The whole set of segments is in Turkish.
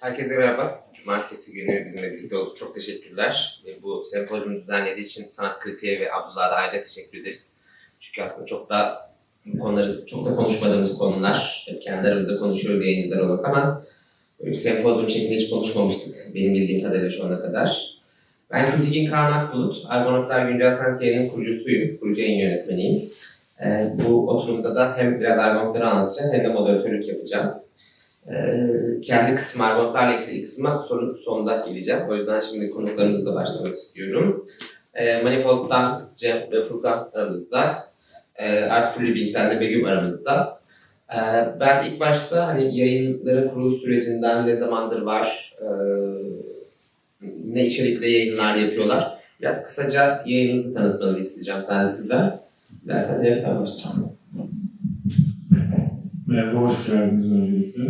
Herkese merhaba. Cumartesi günü bizimle birlikte olduğunuz çok teşekkürler. Bu sempozyumu düzenlediği için Sanat Kritiğe ve Abdullah'a da ayrıca teşekkür ederiz. Çünkü aslında çok da bu konuları çok da konuşmadığımız konular. Hep kendi aramızda konuşuyoruz yayıncılar olarak ama bir sempozyum şeklinde hiç konuşmamıştık. Benim bildiğim kadarıyla şu ana kadar. Ben Kritik'in Kaan Akbulut. Argonotlar Güncel Sanat Yayını'nın kurucusuyum. Kurucu yayın yönetmeniyim. Ee, bu oturumda da hem biraz Argonotları anlatacağım hem de moderatörlük yapacağım. Ee, kendi kısmı Argonotlarla ilgili kısma sorun sonunda geleceğim. O yüzden şimdi konuklarımızla başlamak istiyorum. Ee, Manifold'dan Cem ve Furkan aramızda. Ee, Artful Living'den de Begüm aramızda. Ee, ben ilk başta hani yayınların kuruluş sürecinden ne zamandır var, e, ne içerikle yayınlar yapıyorlar. Biraz kısaca yayınınızı tanıtmanızı isteyeceğim sen sizden. Dersen Cem sen başla. Merhaba, hoş geldiniz öncelikle.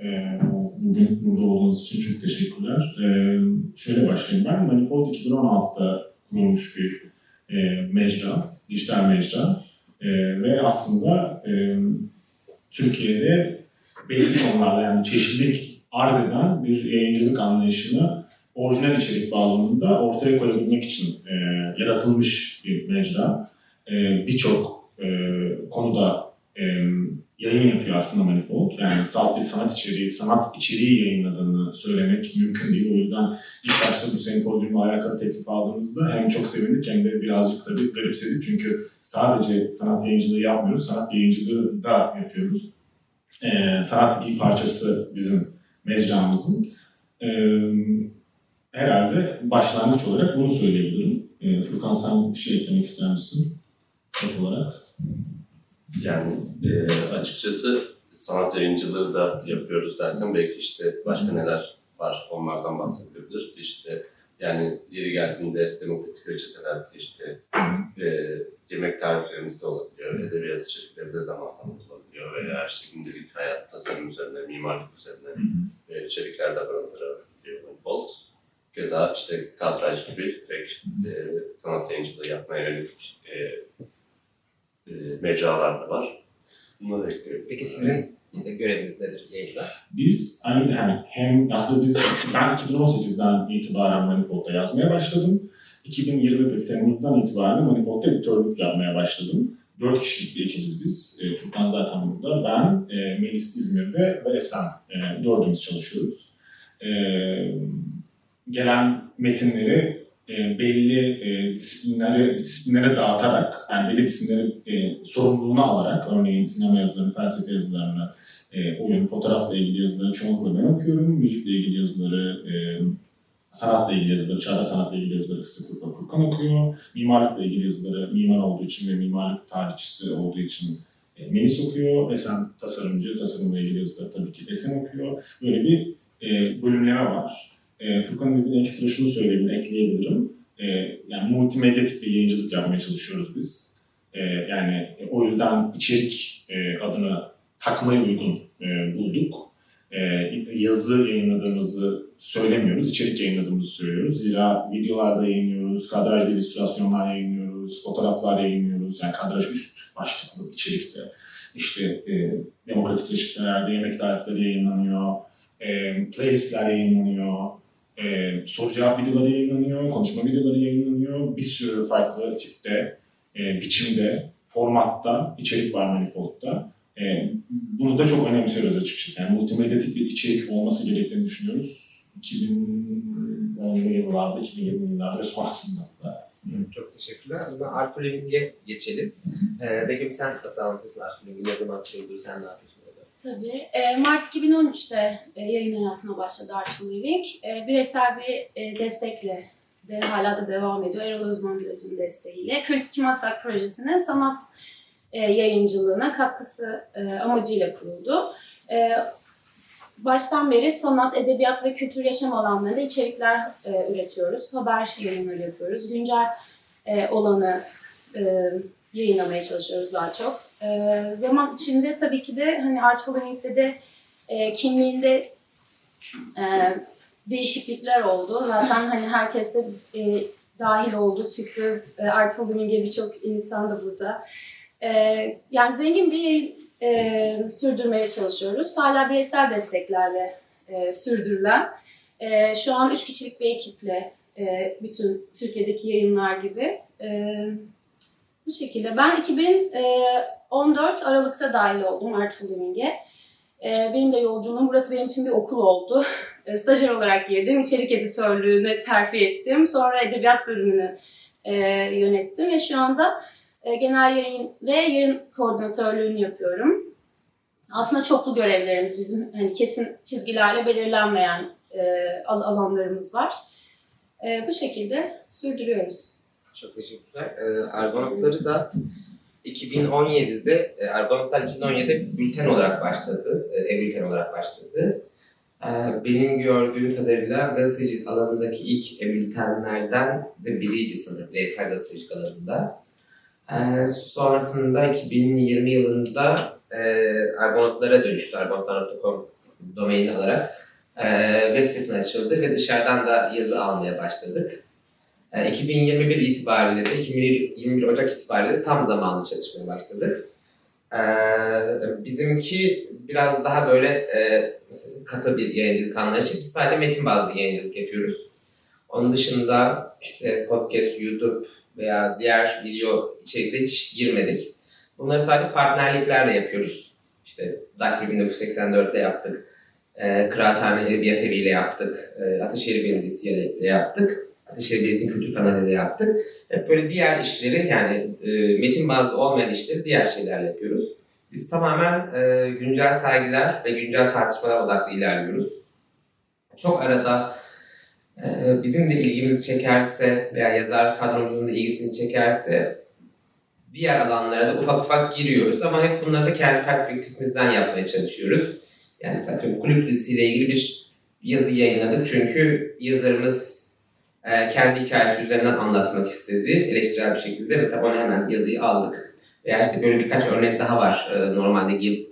Ee, bugün burada olduğunuz için çok teşekkürler. Ee, şöyle başlayayım ben. Manifold 2016'da kurulmuş bir e, mecra, dijital mecra. E, ve aslında e, Türkiye'de belli konularda yani çeşitlilik arz eden bir yayıncılık anlayışını orijinal içerik bağlamında ortaya koyabilmek için e, yaratılmış bir mecra. E, Birçok konuda e, yayın yapıyor aslında Manifold. Yani salt bir sanat içeriği, sanat içeriği yayınladığını söylemek mümkün değil. O yüzden ilk başta bu sempozyumla alakalı teklif aldığımızda hem çok sevindik hem de birazcık tabii garipsedik. Çünkü sadece sanat yayıncılığı yapmıyoruz, sanat yayıncılığı da yapıyoruz. Ee, sanat bir parçası bizim mecramızın. Ee, herhalde başlangıç olarak bunu söyleyebilirim. Ee, Furkan sen bir şey eklemek ister misin? Ek olarak. Yani e, açıkçası sanat yayıncılığı da yapıyoruz derken belki işte başka neler var onlardan bahsedebilir. İşte yani yeri geldiğinde demokratik reçeteler işte e, yemek tariflerimiz de olabiliyor, edebiyat içerikleri de zaman zaman olabiliyor veya işte gündelik hayat tasarım üzerine, mimarlık üzerine e, içerikler de barındırabiliyor. Unfold. Keza işte kadraj gibi direkt e, sanat yayıncılığı yapmaya yönelik e, e, mecralar da var. Bunları ekliyorum. Peki sizin göreviniz nedir yayında? Biz aynı yani hem aslında biz ben 2018'den itibaren Manifold'da yazmaya başladım. 2021 Temmuz'dan itibaren Manifold'da editörlük yapmaya başladım. Dört kişilik bir ekibiz biz. E, Furkan zaten burada. Ben, e, Melis İzmir'de ve Esen. E, dördümüz çalışıyoruz. E, gelen metinleri e, belli e, disiplinlere, disiplinlere dağıtarak, yani belli disiplinleri e, sorumluluğuna alarak, örneğin sinema yazılarını, felsefe yazılarını, e, oyun, fotoğrafla ilgili yazıları çoğunlukla ben okuyorum. Müzikle ilgili yazıları, e, sanatla ilgili yazıları, çağdaş sanatla ilgili yazıları sıklıkla Furkan okuyor. Mimarlıkla ilgili yazıları mimar olduğu için ve mimarlık tarihçisi olduğu için e, Melis okuyor. Esen tasarımcı, tasarımla ilgili yazıları tabii ki Esen okuyor. Böyle bir e, bölümleme var. E, Furkan'ın dediğine ekstra şunu söyleyebilirim, ekleyebilirim. E, yani multimedyatik bir yayıncılık yapmaya çalışıyoruz biz. E, yani e, o yüzden içerik e, adını takmayı uygun e, bulduk. E, yazı yayınladığımızı söylemiyoruz, içerik yayınladığımızı söylüyoruz. Zira videolarda yayınlıyoruz, kadrajlı illüstrasyonlar yayınlıyoruz, fotoğraflar yayınlıyoruz. Yani kadraj üst başlıklı içerikte. İşte e, demokratik reçetelerde yemek tarifleri yayınlanıyor, e, playlistler yayınlanıyor, e, soru cevap videoları yayınlanıyor, konuşma videoları yayınlanıyor. Bir sürü farklı tipte, e, biçimde, formatta içerik var Manifold'da. E, bunu da çok önemsiyoruz açıkçası. Yani multimedyatik bir içerik olması gerektiğini düşünüyoruz. 2010'lu yıllarda, 2020'li yıllarda sonrasında da. Çok teşekkürler. O zaman Arthur geçelim. Ee, Begüm sen nasıl anlatırsın Arthur? Ne zaman kuruldu? Sen ne yapıyorsun? Tabii. E, Mart 2013'te e, yayın hayatına başladı Artful Living. E, bireysel bir e, destekle de hala da devam ediyor. Erol Özman Gülec'in desteğiyle. 42 Maslak projesinin sanat yayıncılığına katkısı amacıyla kuruldu. Baştan beri sanat, edebiyat ve kültür yaşam alanlarında içerikler üretiyoruz. Haber yayınları yapıyoruz. Güncel olanı yayınlamaya çalışıyoruz daha çok. E, zaman içinde tabii ki de hani Artful Living'de de e, kimliğinde e, değişiklikler oldu. Zaten hani herkes de e, dahil oldu, çıktı. E, Artful Living'e birçok insan da burada. E, yani zengin bir yayın e, sürdürmeye çalışıyoruz. Hala bireysel desteklerle e, sürdürülen. E, şu an üç kişilik bir ekiple e, bütün Türkiye'deki yayınlar gibi. E, bu şekilde. Ben 2014 Aralık'ta dahil oldum Artful Living'e. E, benim de yolculuğum, burası benim için bir okul oldu. E, stajyer olarak girdim, içerik editörlüğüne terfi ettim. Sonra edebiyat bölümünü e, yönettim ve şu anda e, genel yayın ve yayın koordinatörlüğünü yapıyorum. Aslında çoklu görevlerimiz bizim hani kesin çizgilerle belirlenmeyen e, alanlarımız var. E, bu şekilde sürdürüyoruz. Çok teşekkürler. Ee, Argonotları da 2017'de, e, Argonotlar 2017'de bülten olarak başladı, e-bülten olarak başladı. Ee, benim gördüğüm kadarıyla gazetecilik alanındaki ilk e-bültenlerden de biriydi sanırım, bireysel gazetecilik alanında. Ee, sonrasında 2020 yılında e, Argonotlara dönüştü, argonotlar.com domaini alarak e, web sitesine açıldı ve dışarıdan da yazı almaya başladık. Yani 2021 itibariyle de 2021 Ocak itibariyle de tam zamanlı çalışmaya başladık. Ee, bizimki biraz daha böyle e, mesela katı bir yayıncılık anlayışı. Biz sadece metin bazlı yayıncılık yapıyoruz. Onun dışında işte podcast, YouTube veya diğer video içerikleri hiç girmedik. Bunları sadece partnerliklerle yapıyoruz. İşte Dakri 1984'te yaptık. E, Kıraathane Edebiyat Evi ile yaptık. E, Ataşehir Belediyesi ile yaptık. Ataşehir Belediyesi Kültür Kanalı ile yaptık. Hep böyle diğer işleri yani e, metin bazlı olmayan işleri diğer şeylerle yapıyoruz. Biz tamamen e, güncel sergiler ve güncel tartışmalar odaklı ilerliyoruz. Çok arada e, bizim de ilgimizi çekerse veya yazar kadromuzun da ilgisini çekerse diğer alanlara da ufak ufak giriyoruz ama hep bunları da kendi perspektifimizden yapmaya çalışıyoruz. Yani mesela kulüp dizisiyle ilgili bir yazı yayınladık çünkü yazarımız e, kendi hikayesi üzerinden anlatmak istedi eleştirel bir şekilde. Mesela ona hemen yazıyı aldık. Veya işte böyle birkaç örnek daha var e, normalde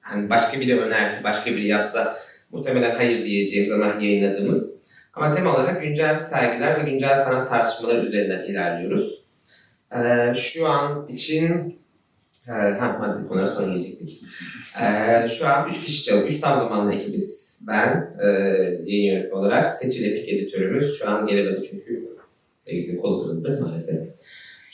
hani başka biri önerse, başka biri yapsa muhtemelen hayır diyeceğim zaman yayınladığımız. Ama tema olarak güncel sergiler ve güncel sanat tartışmaları üzerinden ilerliyoruz. Ee, şu an için e, ha, maddi sonra gelecektik. Ee, şu an 3 kişi çalışıyoruz. 3 tam zamanlı ekibiz ben e, yayın yönetmeni olarak Seçil Epik editörümüz. Şu an gelemedi çünkü sevgisinin kolu kırıldı maalesef.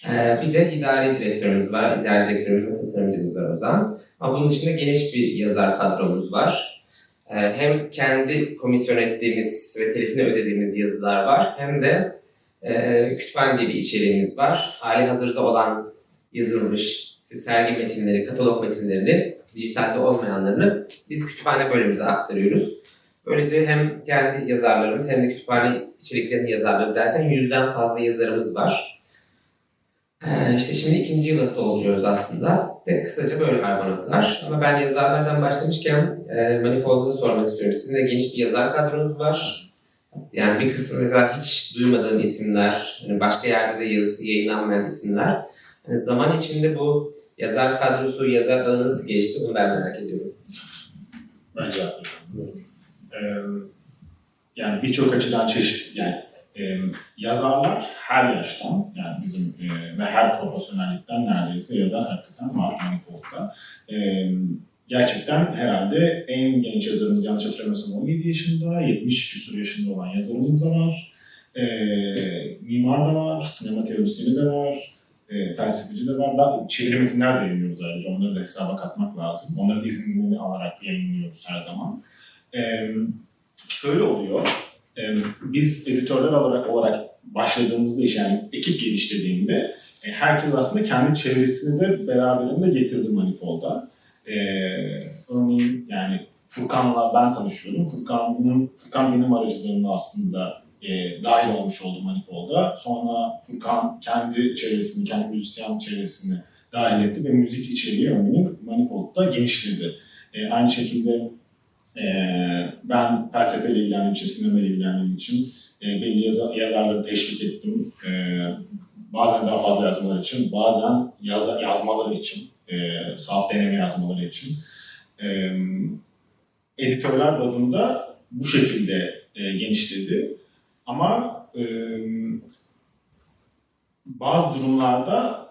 E, bir de idari direktörümüz var. İdari direktörümüz ve tasarımcımız var Ozan. Ama bunun dışında geniş bir yazar kadromuz var. E, hem kendi komisyon ettiğimiz ve telifini ödediğimiz yazılar var. Hem de e, kütüphane diye bir içeriğimiz var. Hali hazırda olan yazılmış sergi metinleri, katalog metinlerini, dijitalde olmayanlarını biz kütüphane bölümümüze aktarıyoruz. Böylece hem kendi yazarlarımız hem de kütüphane içeriklerinin yazarları derken yüzden fazla yazarımız var. Ee, işte şimdi ikinci yılı dolduruyoruz aslında. Ve kısaca böyle argonotlar. Ama ben yazarlardan başlamışken e, Manifold'u sormak istiyorum. Sizin de geniş bir yazar kadronuz var. Yani bir kısmı mesela hiç duymadığım isimler, yani başka yerde de yazısı yayınlanmayan isimler. Yani zaman içinde bu yazar kadrosu, yazar alanı nasıl gelişti bunu ben merak ediyorum. Bence yani birçok açıdan çeşit yani e, yazarlar her yaştan yani bizim e, ve her profesyonellikten neredeyse yazar hakikaten var Manifold'da. E, gerçekten herhalde en genç yazarımız yanlış hatırlamıyorsam 17 yaşında, 70 küsur yaşında olan yazarımız da var. E, mimar da var, sinema teorisyeni de var, e, felsefeci de var. Daha çeviri metinler de yayınlıyoruz ayrıca. Onları da hesaba katmak lazım. Onların izinlerini alarak yayınlıyoruz her zaman. E, şöyle oluyor. E, biz editörler olarak, olarak başladığımızda iş yani ekip genişlediğinde e, herkes aslında kendi çevresini de beraberinde getirdi Manifold'a. E, örneğin yani Furkan'la ben tanışıyordum. Furkan'ın, Furkan benim aracılığımla aslında e, dahil olmuş oldu Manifold'a. Sonra Furkan kendi çevresini, kendi müzisyen çevresini dahil etti ve müzik içeriği örneğin Manifold'da genişledi. E, aynı şekilde e, ben felsefeyle ilgilendiğim için, sinemayla ilgilendiğim için e, belli yazar, yazarları teşvik ettim. E, bazen daha fazla yazmaları için, bazen yaz, yazmaları için, e, saat deneme yazmaları için. E, editörler bazında bu şekilde e, genişledi. Ama e, bazı durumlarda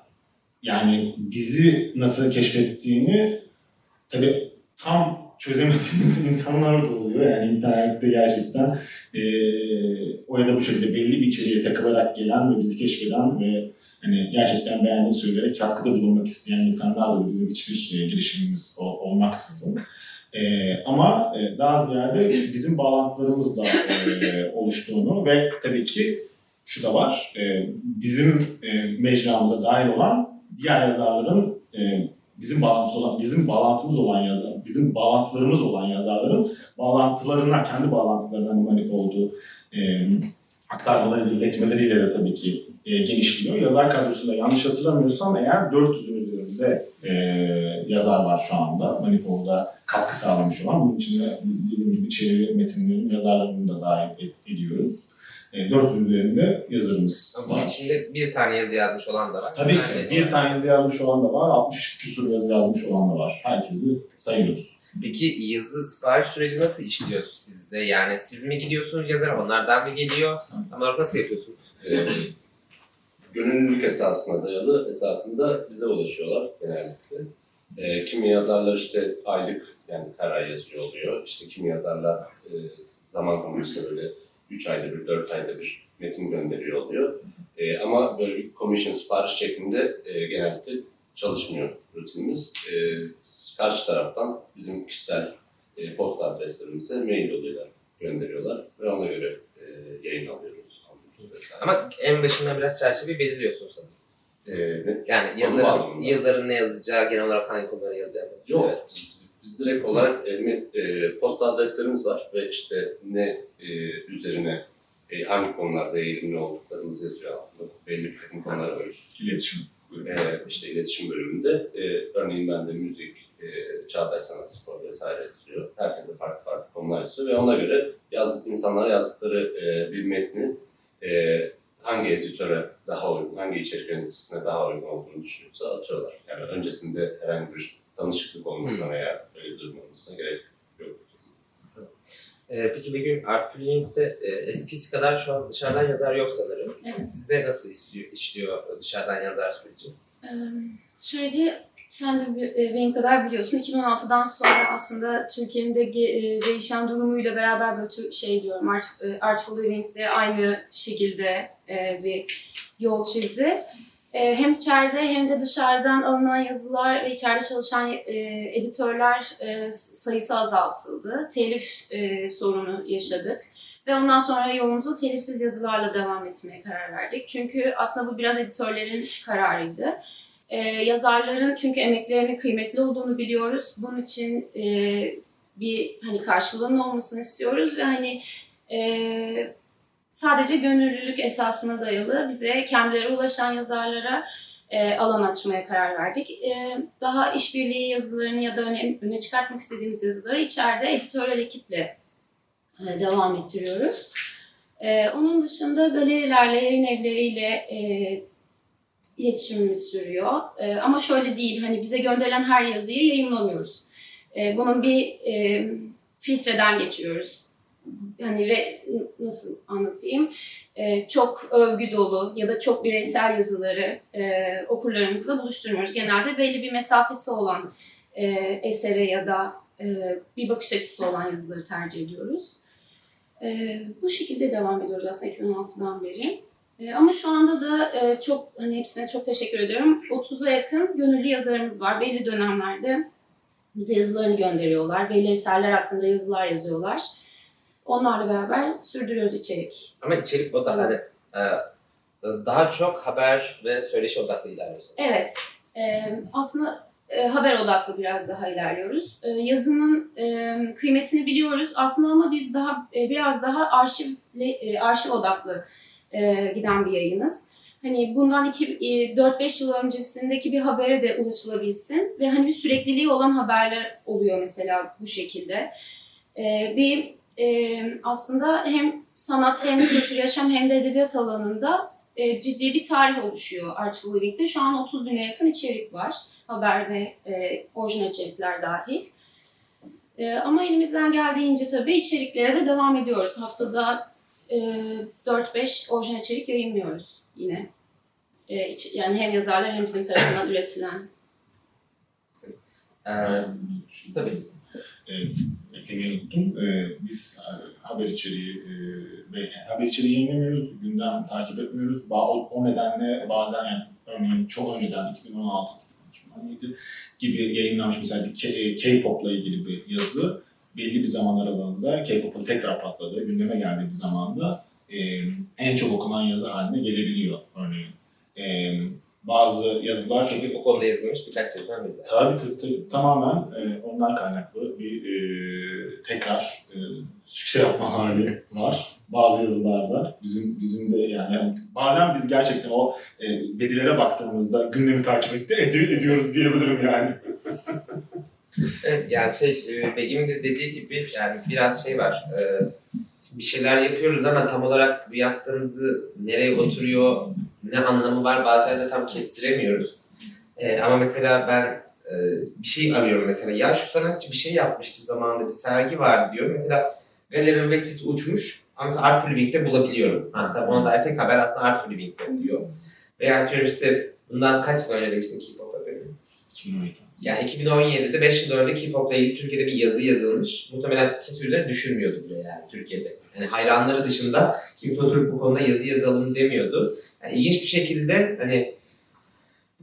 yani bizi nasıl keşfettiğini tabii tam çözemediğimiz insanlar da oluyor. Yani internette gerçekten e, orada bu şekilde belli bir içeriğe takılarak gelen ve bizi keşfeden ve hani gerçekten beğendiğini söyleyerek katkıda bulunmak isteyen insanlar da bizim hiçbir e, girişimimiz ol, olmaksızın. E, ama daha ziyade bizim bağlantılarımızla e, oluştuğunu ve tabii ki şu da var, e, bizim e, mecramıza dahil olan diğer yazarların e, bizim bağlantımız olan, bizim bağlantımız olan yazar, bizim bağlantılarımız olan yazarların bağlantılarına, kendi bağlantılarına hani manifoldu e, aktarmaları, iletmeleriyle de tabii ki e, genişliyor. Yazar kadrosunda yanlış hatırlamıyorsam eğer 400'ün üzerinde e, yazar var şu anda. Manifold'a katkı sağlamış olan. Bunun içinde dediğim gibi çeviri metinlerin yazarlarını da dahil ediyoruz. E, 400 üzerinde yazarımız Bunun var. içinde bir tane yazı yazmış olan da var. Tabii ki. Yani- Bir tane yazı yazmış olan da var, 60 küsur yazı yazmış olan da var. Herkesi sayıyoruz. Peki yazı sipariş süreci nasıl işliyor sizde? Yani siz mi gidiyorsunuz yazara, onlardan mı geliyor? Tam olarak nasıl yapıyorsunuz? Gönüllülük esasına dayalı esasında bize ulaşıyorlar genellikle. E, kimi yazarlar işte aylık yani her ay yazıyor oluyor. İşte kimi yazarlar e, zaman zaman işte böyle 3 ayda bir, 4 ayda bir metin gönderiyor oluyor. E, ama böyle bir commission sipariş şeklinde e, genellikle çalışmıyor rutinimiz. E, karşı taraftan bizim kişisel e, posta adreslerimize mail yoluyla gönderiyorlar ve ona göre e, yayın alıyoruz. Ama en başından biraz çerçeve belirliyorsunuz sanırım. E, ne- Yani yazarın, yazarın ne yazacağı, genel olarak hangi konuları yazacağı. Yok. Evet. Biz direkt olarak e, e, posta adreslerimiz var ve işte ne e, üzerine e, hangi konularda eğilimli olduklarımız yazıyor altında. Belli bir takım konular var. İletişim. E, işte iletişim bölümünde e, örneğin bende müzik, e, çağdaş sanat, spor vesaire yazıyor. Herkese farklı farklı konular yazıyor ve ona göre yazdık insanlar yazdıkları e, bir metni e, hangi editöre daha uygun, hangi içerik yöneticisine daha uygun olduğunu düşünüyorsa atıyorlar. Yani öncesinde herhangi bir tanışıklık olmasına veya öyle bir durum olmasına gerek yok. Ee, peki bir gün Artfullink'te e, eskisi kadar şu an dışarıdan yazar yok sanırım. Evet. Sizde nasıl işliyor, işliyor dışarıdan yazar süreci? Ee, Süreci sen de e, benim kadar biliyorsun. 2016'dan sonra aslında Türkiye'nin de e, değişen durumuyla beraber böyle şey diyorum Art, e, Artful Living'de aynı şekilde bir yol çizdi. Hem içeride hem de dışarıdan alınan yazılar ve içeride çalışan editörler sayısı azaltıldı. Telif sorunu yaşadık. Ve ondan sonra yolumuzu telifsiz yazılarla devam etmeye karar verdik. Çünkü aslında bu biraz editörlerin kararıydı. Ee, yazarların çünkü emeklerinin kıymetli olduğunu biliyoruz. Bunun için e, bir hani karşılığının olmasını istiyoruz ve hani e, sadece gönüllülük esasına dayalı bize kendileri ulaşan yazarlara e, alan açmaya karar verdik. E, daha işbirliği yazılarını ya da öne, öne çıkartmak istediğimiz yazıları içeride editörel ekiple e, devam ettiriyoruz. E, onun dışında galerilerle, yayın evleriyle e, iletişimimiz sürüyor. E, ama şöyle değil, hani bize gönderilen her yazıyı yayınlamıyoruz. E, bunun bir e, filtreden geçiyoruz. Hani re, nasıl anlatayım? E, çok övgü dolu ya da çok bireysel yazıları e, okurlarımızla buluşturmuyoruz. Genelde belli bir mesafesi olan e, esere ya da e, bir bakış açısı olan yazıları tercih ediyoruz. E, bu şekilde devam ediyoruz aslında 2016'dan beri. E, ama şu anda da e, çok hani hepsine çok teşekkür ediyorum. 30'a yakın gönüllü yazarımız var. Belli dönemlerde bize yazılarını gönderiyorlar. Belli eserler hakkında yazılar yazıyorlar. Onlarla beraber sürdürüyoruz içerik. Ama içerik o da hani e, daha çok haber ve söyleşi odaklı ilerliyorsunuz. Evet. e, aslında e, haber odaklı biraz daha ilerliyoruz. E, yazının e, kıymetini biliyoruz aslında ama biz daha e, biraz daha arşivle, e, arşiv odaklı e, giden bir yayınız. Hani bundan iki, e, 4-5 yıl öncesindeki bir habere de ulaşılabilsin ve hani bir sürekliliği olan haberler oluyor mesela bu şekilde. E, bir e, aslında hem sanat hem kültür yaşam hem de edebiyat alanında e, ciddi bir tarih oluşuyor Artful Living'de. Şu an 30 bine yakın içerik var. Haber ve e, orijinal içerikler dahil. E, ama elimizden geldiğince tabii içeriklere de devam ediyoruz. Haftada e, 4-5 orijinal içerik yayınlıyoruz yine. E, iç- yani hem yazarlar hem bizim tarafından üretilen. E, tabii. e, eklemeyi unuttum. E, biz haber içeriği e, ve haber içeriği yayınlamıyoruz, gündem takip etmiyoruz. Ba- O, o nedenle bazen yani örneğin çok önceden 2016 2017 gibi yayınlanmış mesela bir K- e, K-pop'la ilgili bir yazı belli bir zaman aralığında K-pop'un tekrar patladığı, gündeme geldiği bir zamanda e, en çok okunan yazı haline gelebiliyor örneğin. E, bazı yazılar çok Çünkü bu konuda yazılmış birkaç yazıdan biri. Tabii tabii, tabii. tamamen e, ondan kaynaklı bir e, tekrar e, sükse yapma hali var. Bazı yazılarda bizim bizim de yani, bazen biz gerçekten o e, verilere baktığımızda gündemi takip etti, edi- ediyoruz diyebilirim yani. Evet yani şey e, Begim'in de dediği gibi yani biraz şey var. e, bir şeyler yapıyoruz ama tam olarak bu yaptığımızı nereye oturuyor, ne anlamı var bazen de tam kestiremiyoruz. E, ama mesela ben bir şey arıyorum mesela. Ya şu sanatçı bir şey yapmıştı zamanında bir sergi var diyor. Mesela galerinin bekçisi uçmuş ama mesela Art Living'de bulabiliyorum. Ha, tabii ona dair tek haber aslında Art Living'de diyor. Veya diyorum işte bundan kaç yıl önce demiştim K-pop haberi. 2012. Yani 2017'de 5 yıl önce K-pop'la ilgili Türkiye'de bir yazı yazılmış. Muhtemelen kimse üzerine düşünmüyordu bile yani Türkiye'de. Yani hayranları dışında kimse oturup bu konuda yazı yazalım demiyordu. Yani ilginç bir şekilde hani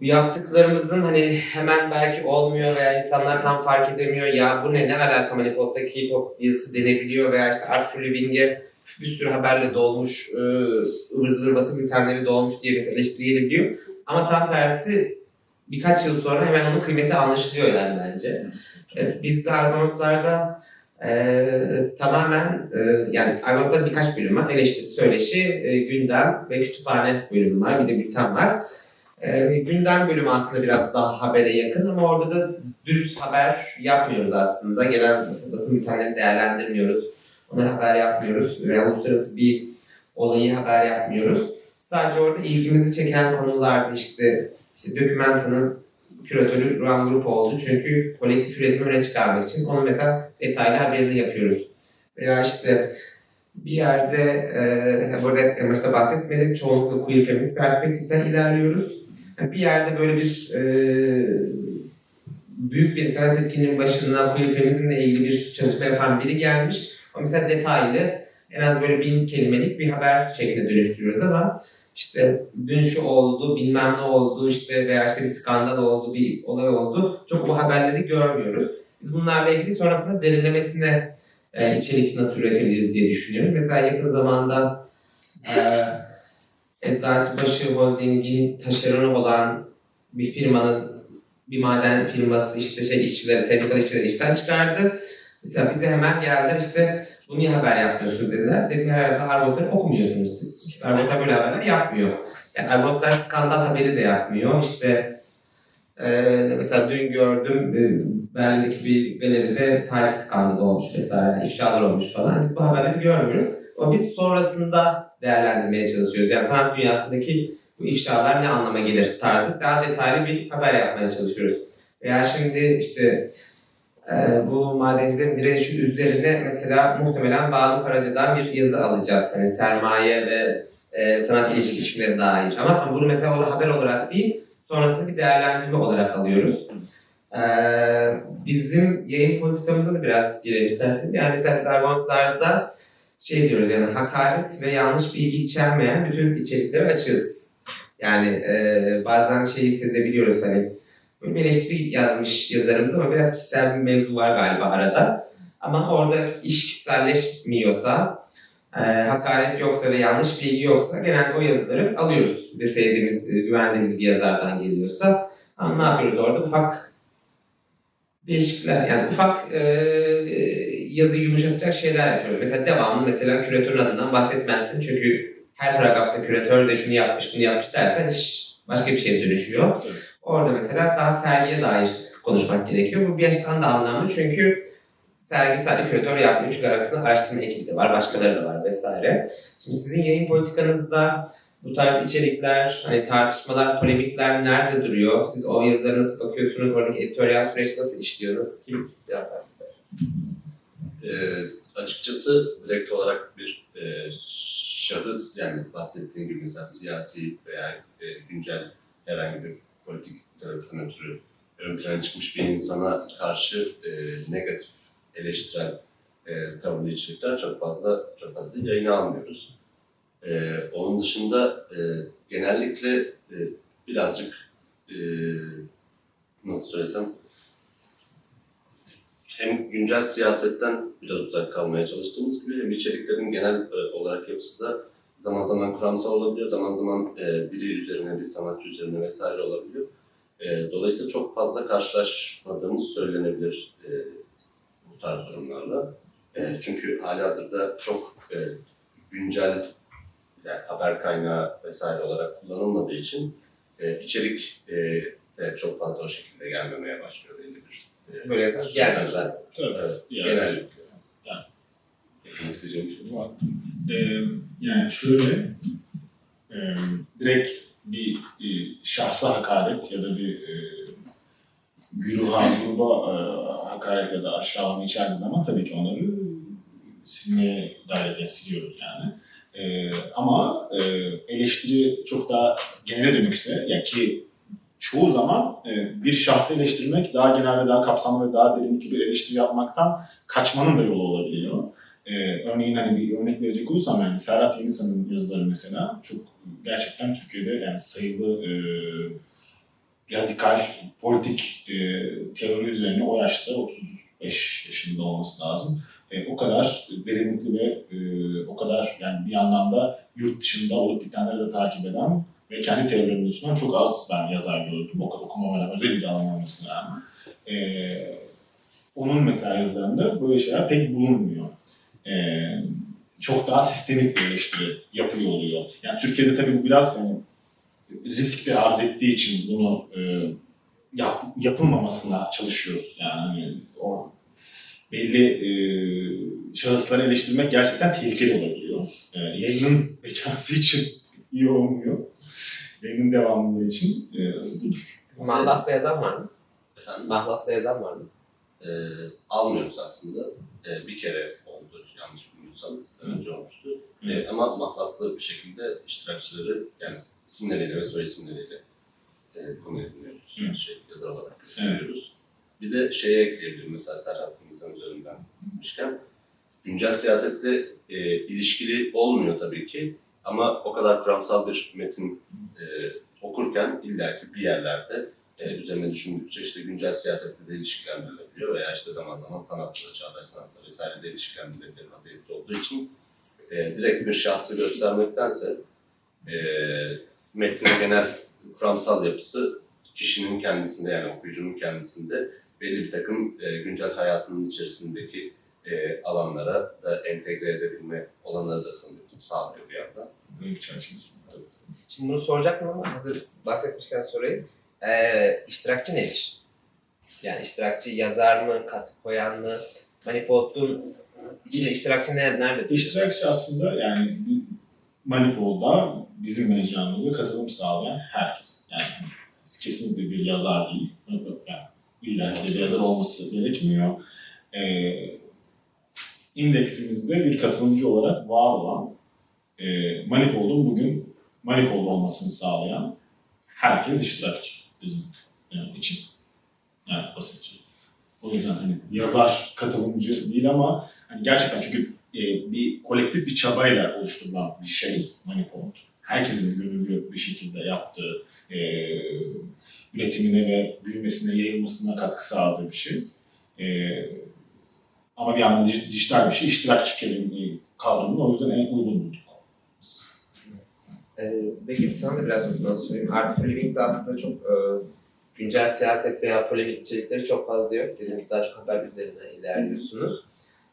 bu yaptıklarımızın hani hemen belki olmuyor veya insanlar tam fark edemiyor. Ya bu neden alaka manifold'da K-pop yazısı denebiliyor veya işte Art for Living'e bir sürü haberle dolmuş, ıı, ıvır zıvır basın bültenleri dolmuş diye mesela eleştiri gelebiliyor. Ama tam tersi birkaç yıl sonra hemen onun kıymeti anlaşılıyor yani bence. Evet, biz de Argonautlar'da e, tamamen e, yani Argonaut'ta birkaç bölüm var. Eleştiri, söyleşi, e, gündem ve kütüphane bölümü var. Bir de bülten var. E, gündem bölümü aslında biraz daha habere yakın ama orada da düz haber yapmıyoruz aslında. Gelen basın bültenlerini değerlendirmiyoruz. Onları haber yapmıyoruz. Veya uluslararası bir olayı haber yapmıyoruz. Sadece orada ilgimizi çeken konularda işte işte Documentary'nin küratörü Ruan Grup oldu. Çünkü kolektif üretimi öne çıkarmak için onun mesela detaylı haberini yapıyoruz. Veya işte bir yerde, e, burada en başta bahsetmedim, çoğunlukla queer feminist perspektiften ilerliyoruz. Yani bir yerde böyle bir e, büyük bir sanat etkinliğinin başına queer feminizmle ilgili bir çalışma yapan biri gelmiş. O mesela detaylı, en az böyle bin kelimelik bir haber şeklinde dönüştürüyoruz ama işte dün şu oldu, bilmem ne oldu işte veya işte bir skandal oldu, bir olay oldu. Çok bu haberleri görmüyoruz. Biz bunlarla ilgili sonrasında derinlemesine e, içerik nasıl üretebiliriz diye düşünüyoruz. Mesela yakın zamanda e, Eczacıbaşı Holding'in taşeronu olan bir firmanın bir maden firması işte şey işçileri, sendikal işçileri işten çıkardı. Mesela bize hemen geldiler işte bunu niye haber yapmıyorsunuz dediler. Dedim herhalde Arvotları okumuyorsunuz siz. Çünkü Arvotlar böyle haberler yapmıyor. Yani Arvotlar skandal haberi de yapmıyor. İşte e, mesela dün gördüm e, Berlin'deki bir galeride taciz skandalı olmuş mesela, ifşalar olmuş falan. Biz bu haberleri görmüyoruz. Ama biz sonrasında değerlendirmeye çalışıyoruz. Yani sanat dünyasındaki bu ifşalar ne anlama gelir tarzı daha detaylı bir haber yapmaya çalışıyoruz. Veya şimdi işte e, bu madencilerin direnişi üzerine mesela muhtemelen Banu Karaca'dan bir yazı alacağız. Yani sermaye ve e, sanat ilişkilerine dair. Ama bunu mesela onu haber olarak değil, sonrasında bir değerlendirme olarak alıyoruz. E, bizim yayın politikamıza da biraz girelim isterseniz. Yani mesela biz Argonautlar'da şey diyoruz yani hakaret ve yanlış bilgi içermeyen bütün içerikleri açığız. Yani e, bazen şeyi sezebiliyoruz hani bir eleştiri yazmış yazarımız ama biraz kişisel bir mevzu var galiba arada. Ama orada iş kişiselleşmiyorsa, e, hakaret yoksa ve yanlış bilgi yoksa genelde o yazıları alıyoruz. De sevdiğimiz, e, güvendiğimiz bir yazardan geliyorsa. Ama ne yapıyoruz orada? Ufak değişiklikler, yani ufak e, yazıyı yumuşatacak şeyler yapıyoruz. Mesela devamlı mesela küratörün adından bahsetmezsin çünkü her paragrafta küratör de şunu yapmış, bunu yapmış dersen iş başka bir şeye dönüşüyor. Orada mesela daha sergiye dair konuşmak gerekiyor. Bu bir açıdan da anlamlı çünkü sergi sadece küratör yapmıyor. Çünkü arkasında araştırma ekibi de var, başkaları da var vesaire. Şimdi sizin yayın politikanızda bu tarz içerikler, hani tartışmalar, polemikler nerede duruyor? Siz o yazılara nasıl bakıyorsunuz? Oradaki editoryal süreç nasıl işliyor? Nasıl kim ister? Ee, açıkçası direkt olarak bir e, şahıs yani bahsettiğim gibi mesela siyasi veya e, güncel herhangi bir politik sebepten ötürü ön plana çıkmış bir insana karşı e, negatif eleştirel e, tavırlı içerikler çok fazla çok fazla yayına almıyoruz. E, onun dışında e, genellikle e, birazcık e, nasıl söylesem hem güncel siyasetten biraz uzak kalmaya çalıştığımız gibi hem içeriklerin genel e, olarak yapısı da zaman zaman kuramsal olabiliyor, zaman zaman e, biri üzerine, bir sanatçı üzerine vesaire olabiliyor. E, dolayısıyla çok fazla karşılaşmadığımız söylenebilir e, bu tarz durumlarla. E, çünkü hali hazırda çok e, güncel yani haber kaynağı vesaire olarak kullanılmadığı için e, içerik e, de çok fazla o şekilde gelmemeye başlıyor belli bir. E, Böyle yazar gelmez zaten. Tabii. Evet, Yani, genellikle. Eklemek isteyeceğim bir şey var. Ee, yani şöyle e, direkt bir e, şahsa hakaret ya da bir e, güruha, gruba e, hakaret ya da aşağılama içerdiği zaman tabii ki onları silmeye gayret ediyoruz yani. E, ama e, eleştiri çok daha genele dönükse, yani ki çoğu zaman e, bir şahsı eleştirmek daha genel ve daha kapsamlı ve daha derinlikli bir eleştiri yapmaktan kaçmanın da yolu olabiliyor. Ee, örneğin hani bir örnek verecek olursam yani Serhat Yenisan'ın yazıları mesela çok gerçekten Türkiye'de yani sayılı e, radikal politik e, teori üzerine o yaşta 35 yaşında olması lazım. E, o kadar derinlikli ve e, o kadar yani bir anlamda yurt dışında olup bitenleri de takip eden ve kendi teorilerini sunan çok az ben yazar gördüm. O kadar okumama özel bir alan olmasına rağmen. E, onun mesela yazılarında böyle şeyler pek bulunmuyor e, çok daha sistemik bir eleştiri yapıyor oluyor. Yani Türkiye'de tabii bu biraz yani risk de arz ettiği için bunu e, yap, yapılmamasına çalışıyoruz. Yani hani o belli e, şahısları eleştirmek gerçekten tehlikeli olabiliyor. E, yayının bekası için iyi olmuyor. Yayının devamlılığı için e, budur. Mahlas'ta yazan var mı? Efendim, Mahlas'ta yazan var mı? e, almıyoruz aslında. E, bir kere oldu yanlış bilmiyorsam, bizden önce olmuştu. Hı. E, ama mahlaslı bir şekilde iştirakçıları yani isimleriyle ve soy isimleriyle e, konu ediniyoruz. Hı. Şey, yazar olarak gösteriyoruz. Bir de şeye ekleyebilirim mesela Serhat İnsan üzerinden gitmişken. Güncel siyasette e, ilişkili olmuyor tabii ki ama o kadar kuramsal bir metin e, okurken illaki bir yerlerde e, üzerine düşündükçe işte güncel siyasette de ilişkilendirilebiliyor veya işte zaman zaman sanatla, çağdaş sanatla vesaire de ilişkilendirilebilir vaziyette olduğu için e, direkt bir şahsı göstermektense e, metnin genel kuramsal yapısı kişinin kendisinde yani okuyucunun kendisinde belli bir takım e, güncel hayatının içerisindeki e, alanlara da entegre edebilme olanları da sanırım sağlıyor bir yandan. Büyük çerçevesi. Şimdi bunu soracaktım ama hazır bahsetmişken sorayım. Ee, iştirakçı nedir? Yani iştirakçı yazar mı, katkı koyan mı? Manifold'un içinde iştirakçı nerede? nerede? İştirakçı aslında yani bir Manifold'da bizim mecramızda katılım sağlayan herkes. Yani kesinlikle bir yazar değil. Yani illa bir yazar olması gerekmiyor. Ee, indeksimizde bir katılımcı olarak var olan e, Manifold'un bugün Manifold olmasını sağlayan herkes iştirakçı bizim yani için. Yani basitçe. O yüzden hani yazar katılımcı değil ama hani gerçekten çünkü e, bir kolektif bir çabayla oluşturulan bir şey Manifold. Herkesin gönüllü bir şekilde yaptığı, e, üretimine ve büyümesine, yayılmasına katkı sağladığı bir şey. E, ama bir yandan dij- dijital bir şey, iştirakçı kelime kavramını o yüzden en uygun bulduk. Ee, peki sana da biraz o zaman sorayım. Artful Living'de aslında çok e, güncel siyaset veya polemik içerikleri çok fazla yok. Dediğim daha çok haber üzerinden ilerliyorsunuz.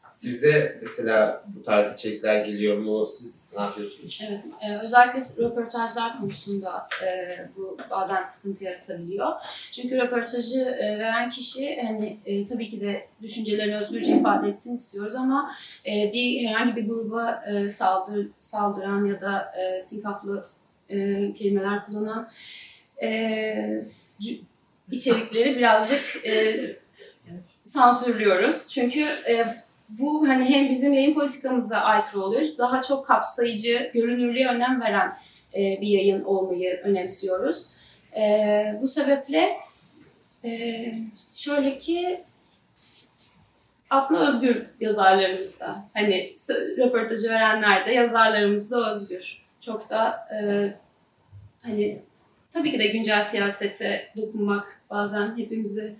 Size mesela bu tarz içerikler geliyor mu? Siz ne yapıyorsunuz? Evet, e, özellikle röportajlar konusunda e, bu bazen sıkıntı yaratabiliyor. Çünkü röportajı e, veren kişi hani e, tabii ki de düşüncelerini özgürce ifade etsin istiyoruz ama e, bir herhangi bir gruba e, saldır, saldıran ya da e, sinkaflı e, kelimeler kullanan e, c- içerikleri birazcık e, sansürlüyoruz. Çünkü e, bu hani hem bizim yayın politikamıza aykırı oluyor. Daha çok kapsayıcı, görünürlüğe önem veren e, bir yayın olmayı önemsiyoruz. E, bu sebeple e, şöyle ki aslında özgür yazarlarımız da. Hani röportajı verenler de yazarlarımız da özgür. Çok da e, hani tabii ki de güncel siyasete dokunmak bazen hepimizi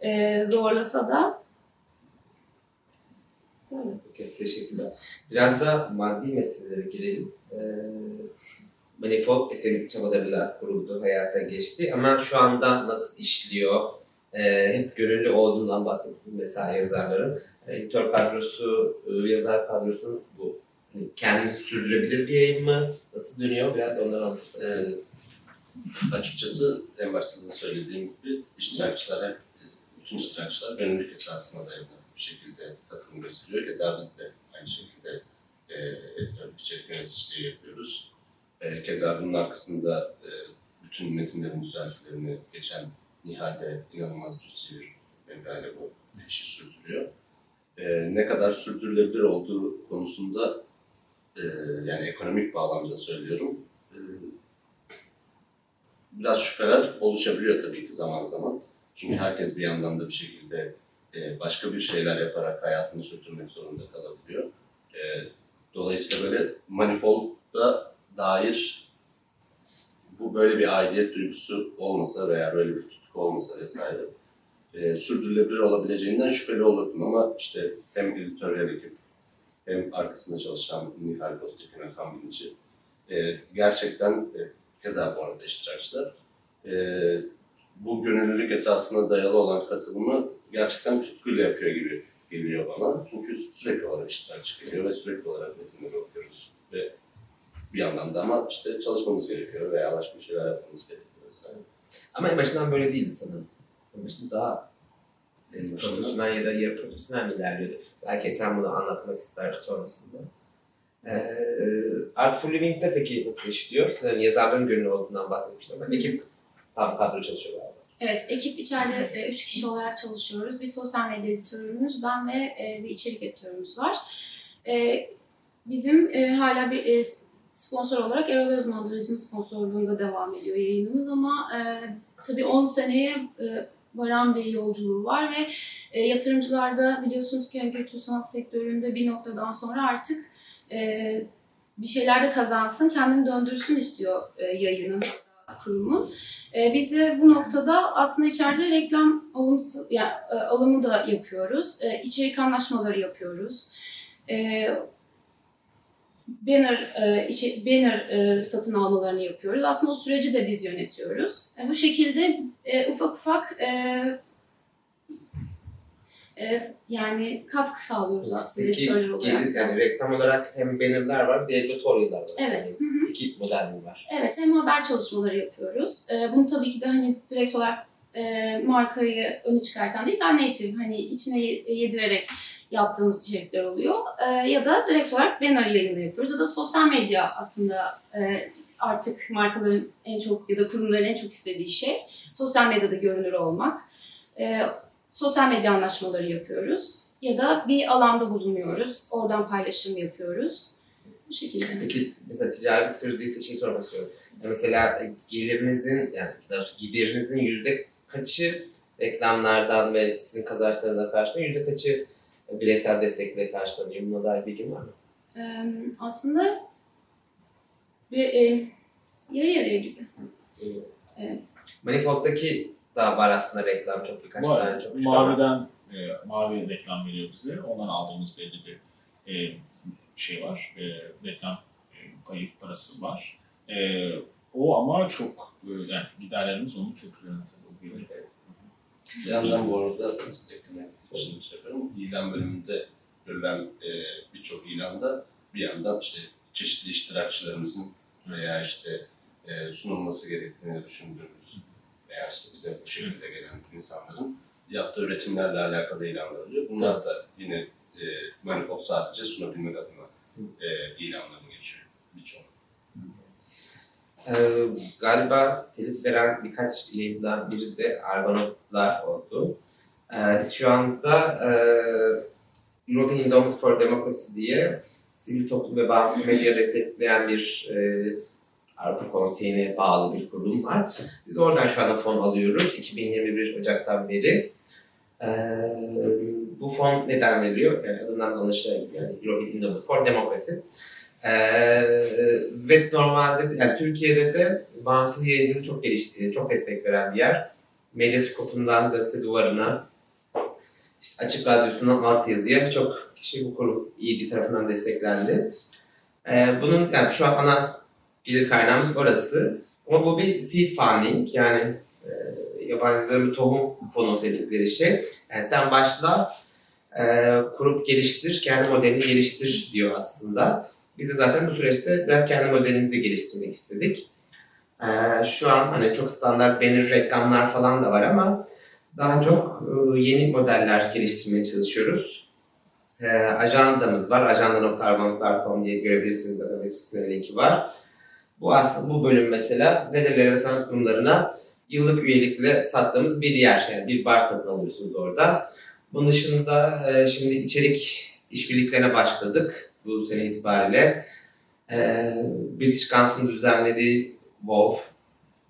e, zorlasa da Peki, teşekkürler. Biraz da maddi meselelere girelim. Ee, Manifold eserik çabalarıyla kuruldu, hayata geçti. Ama şu anda nasıl işliyor? Ee, hep gönüllü olduğundan bahsettin mesela yazarların. Editör kadrosu, e, yazar kadrosu bu hani kendini sürdürebilir bir yayın mı? Nasıl dönüyor? Biraz da ondan anlatırsanız. Ee, açıkçası en başta da söylediğim gibi iştirakçılar hep, bütün iştirakçılar gönüllülük esasına dayalı bir şekilde katılım gösteriyor. Keza biz de aynı şekilde e, editörlük içerik yöneticiliği yapıyoruz. E, keza bunun arkasında e, bütün metinlerin düzeltilerini geçen Nihal de inanılmaz cüzi bir meblağla bu işi sürdürüyor. E, ne kadar sürdürülebilir olduğu konusunda e, yani ekonomik bağlamda söylüyorum. E, biraz şüpheler oluşabiliyor tabii ki zaman zaman. Çünkü herkes bir yandan da bir şekilde e, başka bir şeyler yaparak hayatını sürdürmek zorunda kalabiliyor. E, dolayısıyla böyle manifold'a dair bu böyle bir aidiyet duygusu olmasa veya böyle bir tutku olmasa vesaire e, sürdürülebilir olabileceğinden şüpheli olurdum ama işte hem editoryal ekip hem arkasında çalışan Nihal Boztekin Hakan Bilici e, gerçekten e, keza bu arada iştirakçılar e, bu gönüllülük esasına dayalı olan katılımı gerçekten tutkuyla yapıyor gibi geliyor bana. Çünkü sürekli olarak iştirakçı geliyor ve sürekli olarak metinleri okuyoruz. Ve bir yandan da ama işte çalışmamız gerekiyor veya başka bir şeyler yapmamız gerekiyor vesaire. Ama en başından böyle değildi sanırım. En başında daha En başında profesyonel ya da yarı profesyonel mi ilerliyordu? Belki sen bunu anlatmak ister sonrasında. Ee, Artful Living'de peki nasıl işliyor? Sizin yazarların gönüllü olduğundan bahsetmiştim ama ekip tam kadro çalışıyor. Evet, ekip içeride e, üç kişi olarak çalışıyoruz. Bir sosyal medya editörümüz, ben ve e, bir içerik editörümüz var. E, bizim hala bir sponsor olarak Erol Özmandırıcı'nın sponsorluğunda devam ediyor yayınımız ama tabii 10 seneye varan bir yolculuğu var ve e, yatırımcılar da biliyorsunuz ki yani kültür sanat sektöründe bir noktadan sonra artık bir şeyler de kazansın, kendini döndürsün istiyor yayının kurumu. E, biz de bu noktada aslında içeride reklam alımsı, yani, e, alımı da yapıyoruz. E, içerik anlaşmaları yapıyoruz. E, banner e, içe, banner e, satın almalarını yapıyoruz. Aslında o süreci de biz yönetiyoruz. E, bu şekilde e, ufak ufak e, e, yani katkı sağlıyoruz aslında Peki editörler olarak. gelir, yani reklam olarak hem bannerlar var bir de editorial'lar var. Evet. sanırım. İki model mi var? Evet, hem haber çalışmaları yapıyoruz. Ee, bunu tabii ki de hani direkt olarak e, markayı öne çıkartan değil, daha native, hani içine ye- yedirerek yaptığımız içerikler oluyor. Ya da direkt olarak banner yayını yapıyoruz. Ya da sosyal medya aslında e, artık markaların en çok ya da kurumların en çok istediği şey. Sosyal medyada görünür olmak. Sosyal medya anlaşmaları yapıyoruz. Ya da bir alanda bulunuyoruz. Oradan paylaşım yapıyoruz. Bu şekilde. Peki mesela ticari sır değilse şey sormak istiyorum. Mesela gelirinizin yani daha giderinizin yüzde kaçı reklamlardan ve sizin kazançlarından karşılanıyor, yüzde kaçı bireysel destekle karşılanıyor? Buna dair bilgin var mı? Ee, aslında bir, e, yarı yarıya gibi. Evet. Manifold'daki da var aslında reklam çok birkaç Var. tane çok küçük. Maviden e, mavi reklam veriyor bize. Ondan aldığımız belli bir e, şey var. E, reklam e, kayıp parası var. E, o ama çok e, yani giderlerimiz onun çok üzerinde tabii. oluyor. Bir yandan bu arada şey yapıyorum. İlan bölümünde görülen e, birçok ilanda bir yandan işte çeşitli iştirakçılarımızın veya işte e, sunulması gerektiğini düşündüğümüz veya işte bize bu şekilde gelen insanların yaptığı üretimlerle alakalı ilanlar oluyor. Bunlar da yine e, Manifold sadece sunabilmek adına e, ilanlarını geçiyor birçok. Ee, galiba telif veren birkaç yayından biri de Argonautlar oldu. Ee, biz şu anda e, European Endowment for Democracy diye sivil toplum ve bağımsız medya destekleyen bir e, Avrupa Konseyi'ne bağlı bir kurum var. Biz oradan şu anda fon alıyoruz 2021 Ocak'tan beri. Ee, bu fon neden veriliyor? Yani adından anlaşılan gibi yani European Endowment for Democracy. Ee, ve normalde yani Türkiye'de de bağımsız yayıncılığı çok gelişti, çok destek veren bir yer. Medyaskopundan gazete duvarına, işte açık radyosundan alt yazıya birçok kişi bu kurum iyi bir tarafından desteklendi. Ee, bunun yani şu an ana gelir kaynağımız orası. Ama bu bir seed funding yani e, yabancıların tohum fonu dedikleri şey. Yani sen başla e, kurup geliştir, kendi modelini geliştir diyor aslında. Biz de zaten bu süreçte biraz kendi modelimizi de geliştirmek istedik. E, şu an hani çok standart banner reklamlar falan da var ama daha çok e, yeni modeller geliştirmeye çalışıyoruz. E, ajandamız var. Ajanda.argon.com diye görebilirsiniz zaten web sitesinde linki var. Bu aslında bu bölüm mesela galerilere ve sanat kurumlarına yıllık üyelikle sattığımız bir yer. Yani bir bar satın alıyorsunuz orada. Bunun dışında e, şimdi içerik işbirliklerine başladık bu sene itibariyle. E, British Council'ın düzenlediği WoW,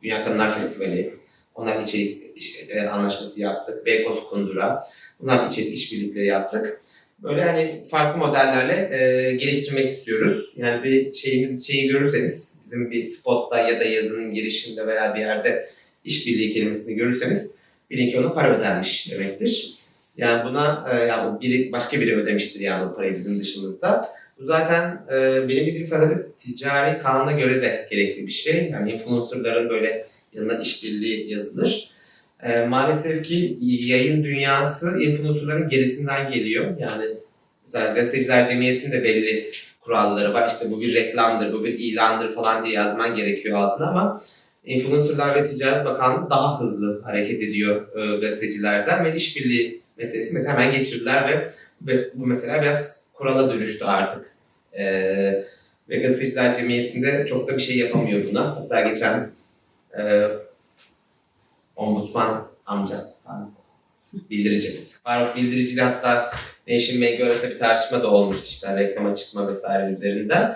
Dünya Kadınlar Festivali, onlar içerik e, anlaşması yaptık. Beykoz Kundura, bunlar içerik işbirlikleri yaptık. Böyle hani farklı modellerle e, geliştirmek istiyoruz. Yani bir şeyimiz şeyi görürseniz bizim bir spotta ya da yazının girişinde veya bir yerde işbirliği kelimesini görürseniz bilin ki ona para ödenmiş demektir. Yani buna e, yani biri başka biri ödemiştir yani o parayı bizim dışımızda. Bu zaten e, benim bildiğim kadarıyla ticari kanuna göre de gerekli bir şey. Yani influencerların böyle yanına işbirliği yazılır. E, maalesef ki yayın dünyası influencerların gerisinden geliyor. Yani mesela gazeteciler cemiyetinin de belli kuralları var. İşte bu bir reklamdır, bu bir ilandır falan diye yazman gerekiyor altına ama Influencerlar ve Ticaret Bakanlığı daha hızlı hareket ediyor e, gazetecilerden ve işbirliği meselesi mesela hemen geçirdiler ve bu mesela biraz kurala dönüştü artık. E, ve gazeteciler cemiyetinde çok da bir şey yapamıyor buna. Hatta geçen e, ombudsman amca bildirici. Faruk Bildirici hatta Nation Maker arasında bir tartışma da olmuştu işte reklama çıkma vesaire üzerinden.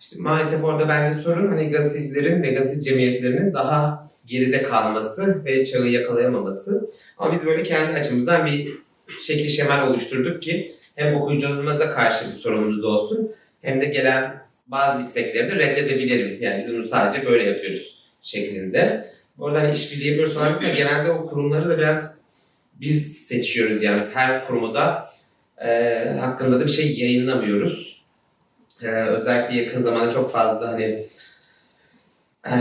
İşte maalesef orada bence sorun hani gazetecilerin ve gazete cemiyetlerinin daha geride kalması ve çağı yakalayamaması. Ama biz böyle kendi açımızdan bir şekil şemal oluşturduk ki hem okuyucularımıza karşı bir sorunumuz olsun hem de gelen bazı istekleri de reddedebilirim. Yani biz bunu sadece böyle yapıyoruz şeklinde. Oradan hani işbirliği yapıyoruz falan ama genelde o kurumları da biraz biz seçiyoruz yani her kurumu da e, hakkında da bir şey yayınlamıyoruz ee, özellikle yakın zamanda çok fazla hani e,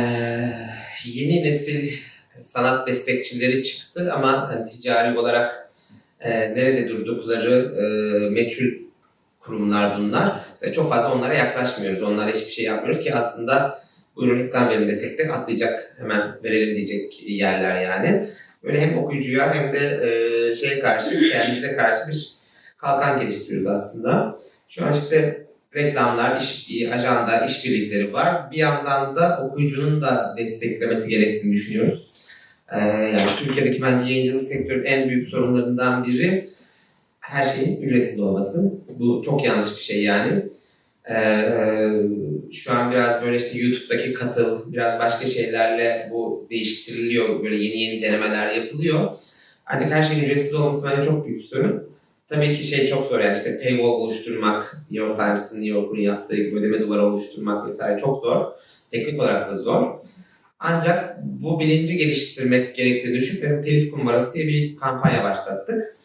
yeni nesil sanat destekçileri çıktı ama hani ticari olarak e, nerede durdukları e, meçhul kurumlar bunlar. Mesela çok fazla onlara yaklaşmıyoruz. Onlara hiçbir şey yapmıyoruz ki aslında buyurun verin desek de atlayacak hemen verelim diyecek yerler yani. Böyle hem okuyucuya hem de e, şeye karşı kendimize karşı bir kalkan geliştiriyoruz aslında. Şu an işte reklamlar, iş, ajanda, işbirlikleri var. Bir yandan da okuyucunun da desteklemesi gerektiğini düşünüyoruz. Ee, yani Türkiye'deki bence yayıncılık sektörünün en büyük sorunlarından biri her şeyin ücretsiz olması. Bu çok yanlış bir şey yani. Ee, şu an biraz böyle işte YouTube'daki katıl, biraz başka şeylerle bu değiştiriliyor. Böyle yeni yeni denemeler yapılıyor. Ancak her şeyin ücretsiz olması bence çok büyük sorun. Tabii ki şey çok zor yani işte paywall oluşturmak, New York Times'ın New York'un yaptığı gibi ödeme duvarı oluşturmak vesaire çok zor. Teknik olarak da zor. Ancak bu bilinci geliştirmek gerektiğini düşünüp mesela telif kumbarası diye bir kampanya başlattık.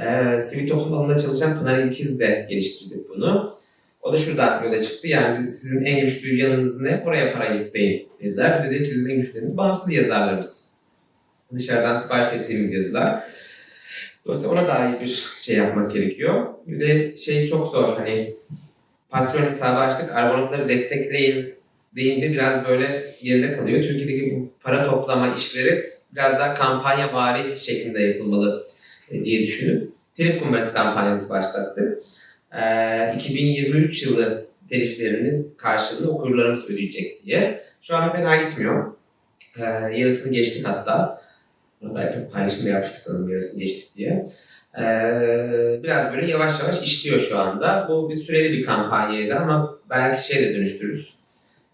Ee, sivil toplum alanında çalışan Pınar İlkiz de geliştirdik bunu. O da şuradan yola çıktı. Yani biz, sizin en güçlü yanınız ne? Oraya para isteyin dediler. Biz de dedik ki bizim en güçlü bağımsız yazarlarımız. Dışarıdan sipariş ettiğimiz yazılar. Dolayısıyla ona iyi bir şey yapmak gerekiyor. Bir de şey çok zor hani patron hesabı açtık, argonotları destekleyin deyince biraz böyle yerinde kalıyor. Türkiye'deki para toplama işleri biraz daha kampanya vari şeklinde yapılmalı e, diye düşünüp telif kumbarası kampanyası başlattık. Ee, 2023 yılı teliflerinin karşılığını okurlarımız ödeyecek diye. Şu an fena gitmiyor. Ee, yarısını geçtik hatta. Burada paylaşım da yapmıştık sanırım yarısını geçtik diye. Ee, biraz böyle yavaş yavaş işliyor şu anda. Bu bir süreli bir kampanyaydı ama belki şey dönüştürürüz.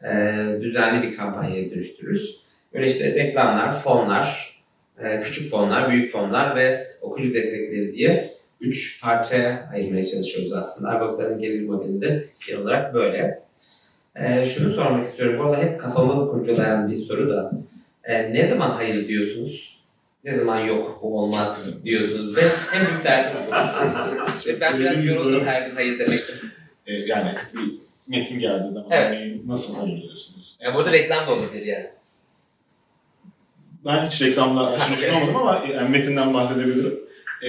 Ee, düzenli bir kampanyaya dönüştürürüz. Böyle işte reklamlar, fonlar, e, küçük fonlar, büyük fonlar ve okuyucu destekleri diye üç parçaya ayırmaya çalışıyoruz aslında. Arbokların gelir modelinde genel olarak böyle. E, şunu sormak istiyorum. Bu arada hep kafamı kurcalayan bir soru da. E, ne zaman hayır diyorsunuz? Ne zaman yok bu olmaz diyorsunuz ve en büyük derdim bu. Ve ben biraz yoruldum her gün hayır demekten. E, yani bir metin geldiği zaman Evet. örneğin nasıl hayır diyorsunuz? Ya burada reklam da olabilir yani. Ben hiç reklamla aşırı olmadım ama e, yani metinden bahsedebilirim. E,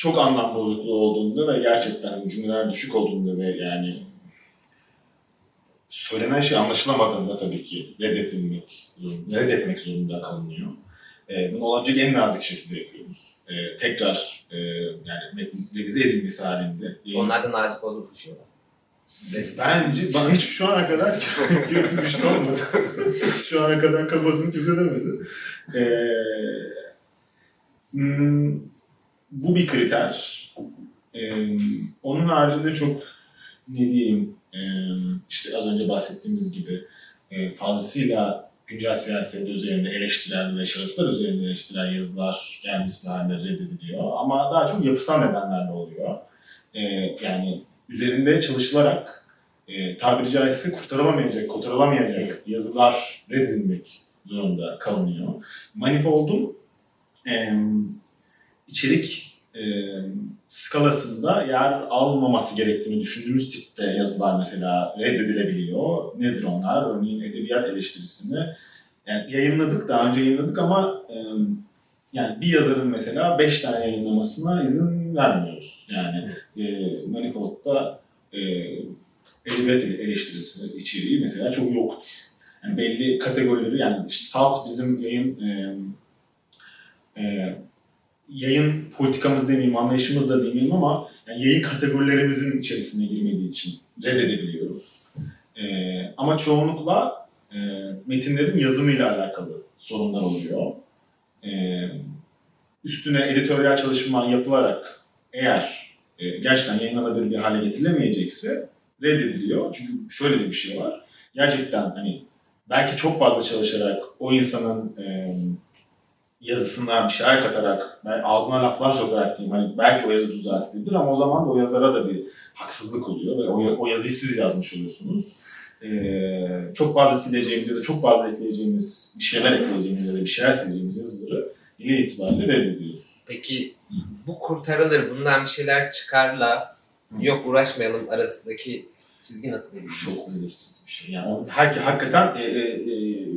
çok anlam bozukluğu olduğunda ve gerçekten cümleler düşük olduğunda ve yani söylenen şey anlaşılamadığında tabii ki reddedilmek zorunda, reddetmek zorunda kalınıyor. E, bunu olabilecek en nazik şekilde yapıyoruz. E, tekrar e, yani metin revize edilmesi halinde. Onlar da nazik olduğunu düşünüyorlar. Bence bana hiç şu ana kadar kötü bir şey olmadı. şu ana kadar kafasını kimse demedi. Ee, hmm, bu bir kriter. Ee, onun haricinde çok ne diyeyim ee, işte az önce bahsettiğimiz gibi e, fazlasıyla güncel siyaset üzerinde eleştiren ve şahıslar üzerinde eleştiren yazılar gelmesi halinde reddediliyor. Ama daha çok yapısal nedenlerle oluyor. Ee, yani üzerinde çalışılarak e, tabiri caizse kurtarılamayacak, kurtarılamayacak yazılar reddedilmek zorunda kalınıyor. Manifold'un e, içerik e, skalasında yer almaması gerektiğini düşündüğümüz tipte yazılar mesela reddedilebiliyor. Nedir onlar? Örneğin edebiyat eleştirisini yani yayınladık, daha önce yayınladık ama e, yani bir yazarın mesela beş tane yayınlamasına izin vermiyoruz. Yani e, Manifold'da e, edebiyat eleştirisi içeriği mesela çok yoktur. Yani belli kategorileri yani Salt bizim yayın e, e, yayın politikamız demeyeyim, anlayışımız da demeyeyim ama yani yayın kategorilerimizin içerisine girmediği için reddedebiliyoruz. E, ama çoğunlukla e, metinlerin yazımıyla alakalı sorunlar oluyor. E, üstüne editoryal çalışma yapılarak eğer e, gerçekten yayınlanabilir bir hale getirilemeyecekse reddediliyor. Çünkü şöyle bir şey var. Gerçekten hani belki çok fazla çalışarak o insanın e, yazısına bir şeyler katarak, ben ağzına laflar sokarak diyeyim hani belki o yazı düzeltilebilir ama o zaman da o yazara da bir haksızlık oluyor ve o, o yazıyı siz yazmış oluyorsunuz. E, çok fazla sileceğimiz ya da çok fazla ekleyeceğimiz, bir şeyler ekleyeceğimiz ya da bir şeyler sileceğimiz yazıları yine itibariyle reddediyoruz. Peki bu kurtarılır, bundan bir şeyler çıkarla yok uğraşmayalım arasındaki çizgi nasıl bir çok belirsiz bir şey. Yani o, her, hakikaten e, e, e,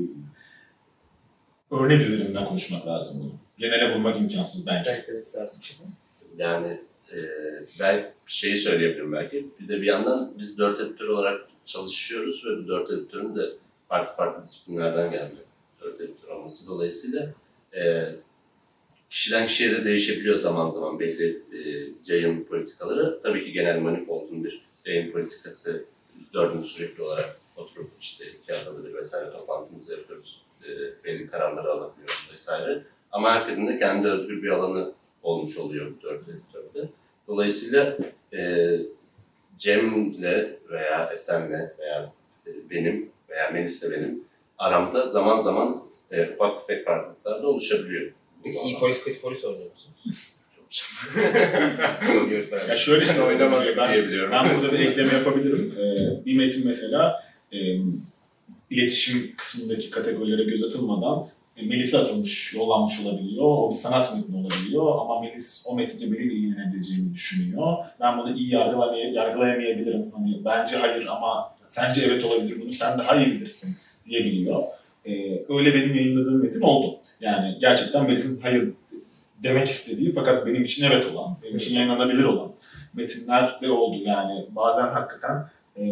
örnek üzerinden konuşmak lazım bunu. Genele vurmak imkansız bence. Sen eklemek? Yani e, ben şeyi söyleyebilirim belki. Bir de bir yandan biz dört editör olarak çalışıyoruz ve bu dört editörün de farklı farklı disiplinlerden geldi. Dört editör olması dolayısıyla e, kişiden kişiye de değişebiliyor zaman zaman belli e, yayın politikaları. Tabii ki genel manifoldun bir yayın politikası dördümüz sürekli olarak oturup işte iki haftada bir vesaire toplantımızı yapıyoruz. E, belli kararları alabiliyoruz vesaire. Ama herkesin de kendi özgür bir alanı olmuş oluyor bu dört editörde. Dolayısıyla e, Cem'le veya Esen'le veya e, benim veya Melis'le benim aramda zaman zaman e, ufak tefek farklılıklar da oluşabiliyor. Peki iyi polis kötü polis oynuyor musunuz? Ya şöyle Ben oynamadık ben, diyebiliyorum. ben burada bir ekleme yapabilirim. Ee, bir metin mesela e, iletişim kısmındaki kategorilere göz atılmadan e, Melis'e atılmış, yollanmış olabiliyor. O bir sanat metni olabiliyor ama Melis o metinle benim ilgilenebileceğimi düşünüyor. Ben bunu iyi yargılamay yargılayamayabilirim. Hani bence hayır ama sence evet olabilir. Bunu sen daha iyi bilirsin diyebiliyor. Ee, öyle benim yayınladığım metin oldu. Yani gerçekten Melis'in hayır demek istediği fakat benim için evet olan, benim için yayınlanabilir olan metinler de oldu. Yani bazen hakikaten e,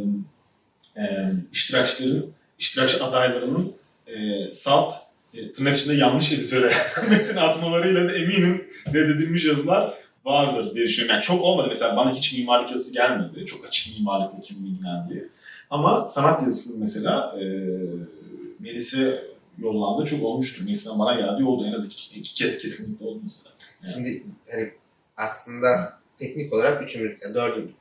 e, iştirakçıların, iştirakçı adaylarının e, salt, e, tırnak içinde yanlış editöre metin atmalarıyla da eminim reddedilmiş yazılar vardır diye düşünüyorum. Yani çok olmadı. Mesela bana hiç mimarlık yazısı gelmedi. Çok açık mimarlıkla kim ilgilendiği. Ama sanat yazısının mesela e, Melis'e yollandı çok olmuştur. Melis'ten bana geldiği oldu. En az iki, iki kez kesinlikle oldu mesela. Yani. Şimdi hani aslında teknik olarak üçümüz, yani dördümüz,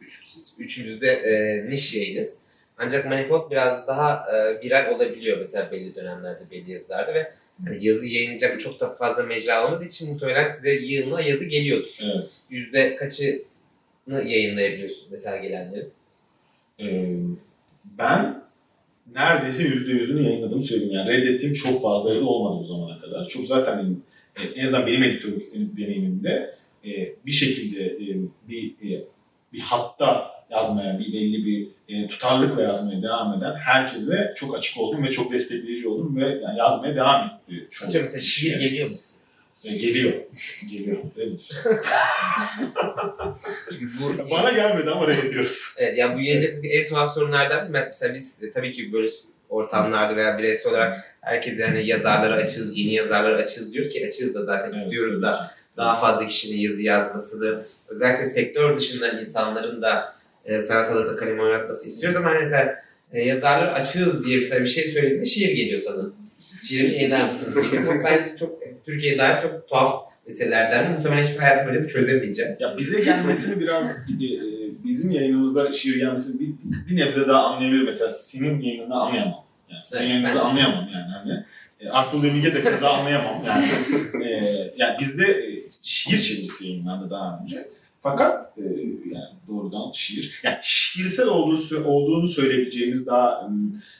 üç. Üçümüz de e, niş yayınız. Ancak Manifold biraz daha e, viral olabiliyor mesela belli dönemlerde, belli yazılarda ve Hani yazı yayınlayacak çok da fazla mecra olmadığı için muhtemelen size yığınla yazı geliyordur. Evet. Yüzde kaçını yayınlayabiliyorsunuz mesela gelenlerin? Ee, ben neredeyse yüzde yüzünü yayınladığımı söyleyeyim. Yani reddettiğim çok fazla yazı olmadı bu zamana kadar. Çok zaten en azından benim editörlük deneyimimde bir şekilde bir bir hatta yazmaya, bir belli bir e, tutarlılıkla yazmaya devam eden herkese çok açık oldum ve çok destekleyici oldum ve yani yazmaya devam etti. Çok Atıyorum mesela şiir geliyor mu size? E, geliyor. Geliyor. Çünkü bu Bana gelmedi ama reddediyoruz. Evet yani bu yayıncılıktaki en tuhaf sorunlardan biri. Mesela biz de tabii ki böyle ortamlarda veya bireysel olarak herkese hani yazarları açığız, yeni yazarları açığız diyoruz ki açığız da zaten Evet. istiyoruz da daha fazla kişinin yazı yazmasını, özellikle sektör dışından insanların da e, sanat kalem oynatması istiyoruz ama hani mesela e, yazarları açığız diye mesela bir şey söylediğinde şiir geliyor sana. Şiirimi eder misiniz? diye. çok bence çok Türkiye'ye dair çok tuhaf meselelerden muhtemelen hiçbir hayatım da çözemeyeceğim. Ya bize gelmesini biraz e, bizim yayınımıza şiir gelmesini bir, bir nebze daha anlayabilir. Mesela senin yayınını anlayamam. Yani Evet, yayınınızı ben- anlayamam yani. Hani. E, Arthur Leming'e de keza anlayamam. Yani, e, yani bizde e, şiir çevirisi yayınlandı daha önce. Fakat e, yani doğrudan şiir, yani şiirsel olduğunu, olduğunu söyleyebileceğimiz daha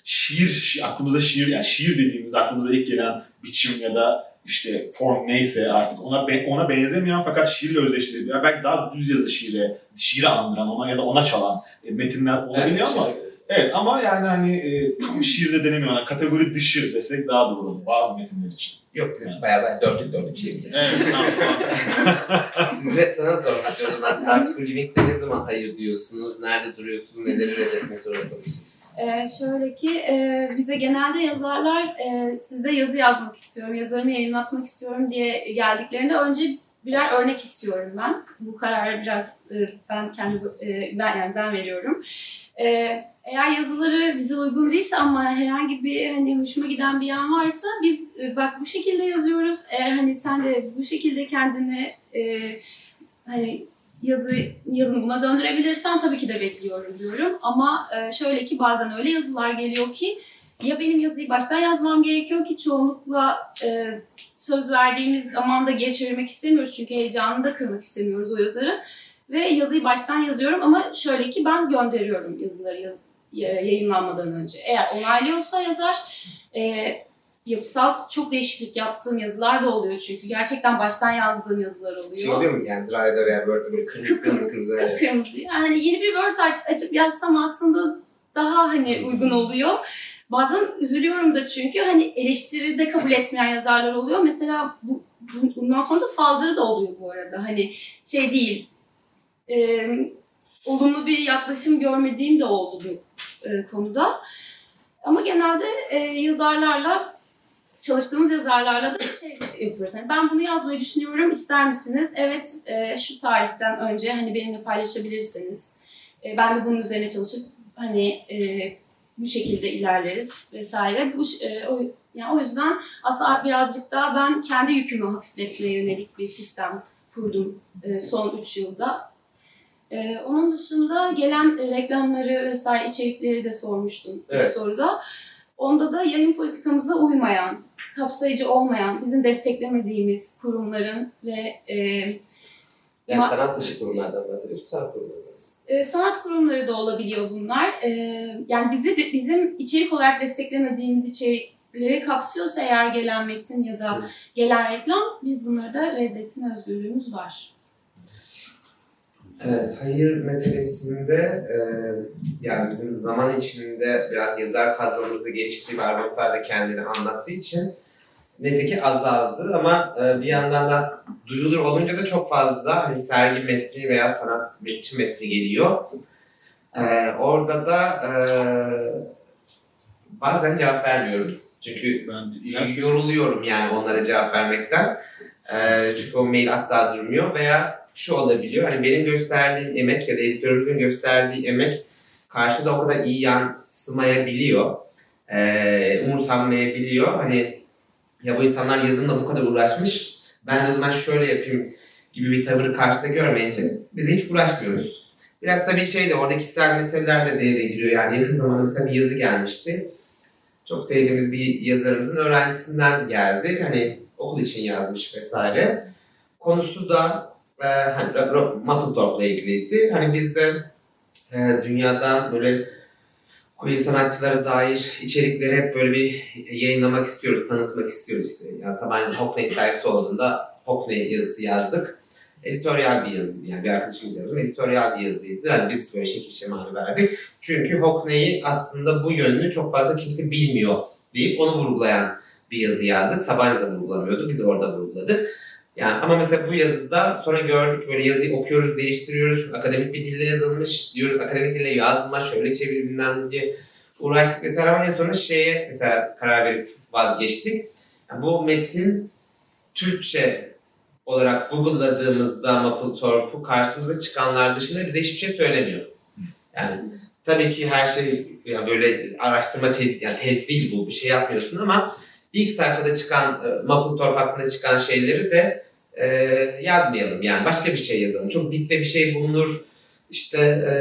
şiir, şi- aklımıza şiir, yani şiir dediğimizde aklımıza ilk gelen biçim ya da işte form neyse artık ona be- ona benzemeyen fakat şiirle özdeşleştiği, yani belki daha düz yazı şiire, şiiri andıran ona ya da ona çalan e, metinler olabiliyor Evet, ama şey- evet ama yani hani e, tam şiirde denemiyor. Yani kategori dışı desek daha doğru olur bazı metinler için. Yok bizim bayağı bayağı dörtlük dörtlük şiir. Evet, tamam. Size sana sormak istiyorum. Ben Art for Living'de ne zaman hayır diyorsunuz? Nerede duruyorsunuz? Neleri reddetmek zorunda kalıyorsunuz? Ee, şöyle ki e, bize genelde yazarlar e, sizde yazı yazmak istiyorum, yazarımı yayınlatmak istiyorum diye geldiklerinde önce birer örnek istiyorum ben. Bu kararı biraz e, ben kendi e, ben yani ben veriyorum. E, eğer yazıları bize uygun değilse ama herhangi bir hani hoşuma giden bir yan varsa biz e, bak bu şekilde yazıyoruz. Eğer hani sen de bu şekilde kendini e, hani yazı yazını buna döndürebilirsen tabii ki de bekliyorum diyorum. Ama e, şöyle ki bazen öyle yazılar geliyor ki ya benim yazıyı baştan yazmam gerekiyor ki çoğunlukla e, söz verdiğimiz zamanda geri çevirmek istemiyoruz çünkü heyecanını da kırmak istemiyoruz o yazarı. Ve yazıyı baştan yazıyorum ama şöyle ki ben gönderiyorum yazıları yaz, ya- yayınlanmadan önce. Eğer onaylıyorsa yazar e, yapısal çok değişiklik yaptığım yazılar da oluyor çünkü gerçekten baştan yazdığım yazılar oluyor. Şey oluyor mu yani Drive'da veya Word'da böyle kırmızı kırmızı kırmızı hani Kırmızı. Yani yeni bir Word aç, açıp yazsam aslında daha hani uygun oluyor. Bazen üzülüyorum da çünkü hani eleştiri de kabul etmeyen yazarlar oluyor. Mesela bu, bu- bundan sonra da saldırı da oluyor bu arada. Hani şey değil, e, olumlu bir yaklaşım görmediğim de oldu bu e, konuda. Ama genelde e, yazarlarla çalıştığımız yazarlarla da şey yapıyoruz. Yani ben bunu yazmayı düşünüyorum, ister misiniz? Evet, e, şu tarihten önce hani benimle paylaşabilirseniz. E, ben de bunun üzerine çalışıp hani e, bu şekilde ilerleriz vesaire. Bu e, o, yani o yüzden aslında birazcık daha ben kendi yükümü hafifletmeye yönelik bir sistem kurdum e, son 3 yılda. E, onun dışında gelen reklamları vesaire içerikleri de sormuştun Evet. bir soruda. Onda da yayın politikamıza uymayan, kapsayıcı olmayan, bizim desteklemediğimiz kurumların ve e, yani sanat dışı kurumlardan bahsediyorsun, sanat kurumlarından. e, sanat kurumları da olabiliyor bunlar. E, yani bizi de, bizim içerik olarak desteklemediğimiz içerikleri kapsıyorsa eğer gelen metin ya da gelen reklam biz bunları da reddetme özgürlüğümüz var. Evet, hayır meselesinde e, yani bizim zaman içinde biraz yazar kadromuzu geliştiği ve Arnavutlar da kendini anlattığı için neyse ki azaldı ama e, bir yandan da duyulur olunca da çok fazla hani sergi metni veya sanat metni metni geliyor. E, orada da e, bazen cevap vermiyorum. Çünkü Ben yoruluyorum yani onlara cevap vermekten. Ee, çünkü o mail asla durmuyor veya şu olabiliyor. Hani benim gösterdiğim emek ya da editörümüzün gösterdiği emek karşıda o kadar iyi yansımayabiliyor. Ee, umursanmayabiliyor. Hani ya bu insanlar yazımla bu kadar uğraşmış. Ben de o zaman şöyle yapayım gibi bir tavırı karşıda görmeyince biz hiç uğraşmıyoruz. Biraz tabii şey de orada kişisel meseleler de devreye giriyor. Yani yakın zamanda mesela bir yazı gelmişti çok sevdiğimiz bir yazarımızın öğrencisinden geldi. Hani okul için yazmış vesaire. Konusu da e, hani Mapplethorpe'la ilgiliydi. Hani biz de e, dünyadan böyle queer sanatçılara dair içerikleri hep böyle bir yayınlamak istiyoruz, tanıtmak istiyoruz işte. Yani Sabancı Hockney sergisi olduğunda Hockney yazısı yazdık. Editoryal bir yazıydı yani bir arkadaşımız yazdı. Editoryal bir yazıydı. Yani biz böyle şekil şemalı verdik. Çünkü Hockney'i aslında bu yönünü çok fazla kimse bilmiyor deyip onu vurgulayan bir yazı yazdık. Sabancı da vurgulamıyordu. Biz orada vurguladık. Yani ama mesela bu yazıda sonra gördük böyle yazıyı okuyoruz, değiştiriyoruz. Çünkü akademik bir dille yazılmış diyoruz. Akademik dille yazma, şöyle çevir bilmem diye uğraştık mesela ama en sonunda şeye mesela karar verip vazgeçtik. Yani bu metin Türkçe olarak Google'ladığımızda Mapplethorpe'u karşımıza çıkanlar dışında bize hiçbir şey söylemiyor. Yani tabii ki her şey yani böyle araştırma tez, yani tez değil bu bir şey yapmıyorsun ama ilk sayfada çıkan e, Mapplethorpe hakkında çıkan şeyleri de e, yazmayalım. Yani başka bir şey yazalım. Çok dipte bir şey bulunur. İşte e,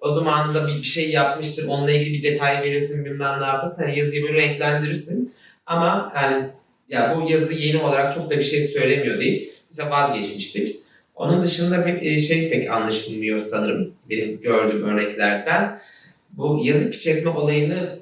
o zaman da bir, şey yapmıştır. Onunla ilgili bir detay verirsin bilmem ne yaparsın. Yani yazıyı böyle renklendirirsin. Ama yani ya bu yazı yeni olarak çok da bir şey söylemiyor değil. Bize vazgeçmiştik. Onun dışında e, şey pek anlaşılmıyor sanırım benim gördüğüm örneklerden. Bu yazı piç etme olayını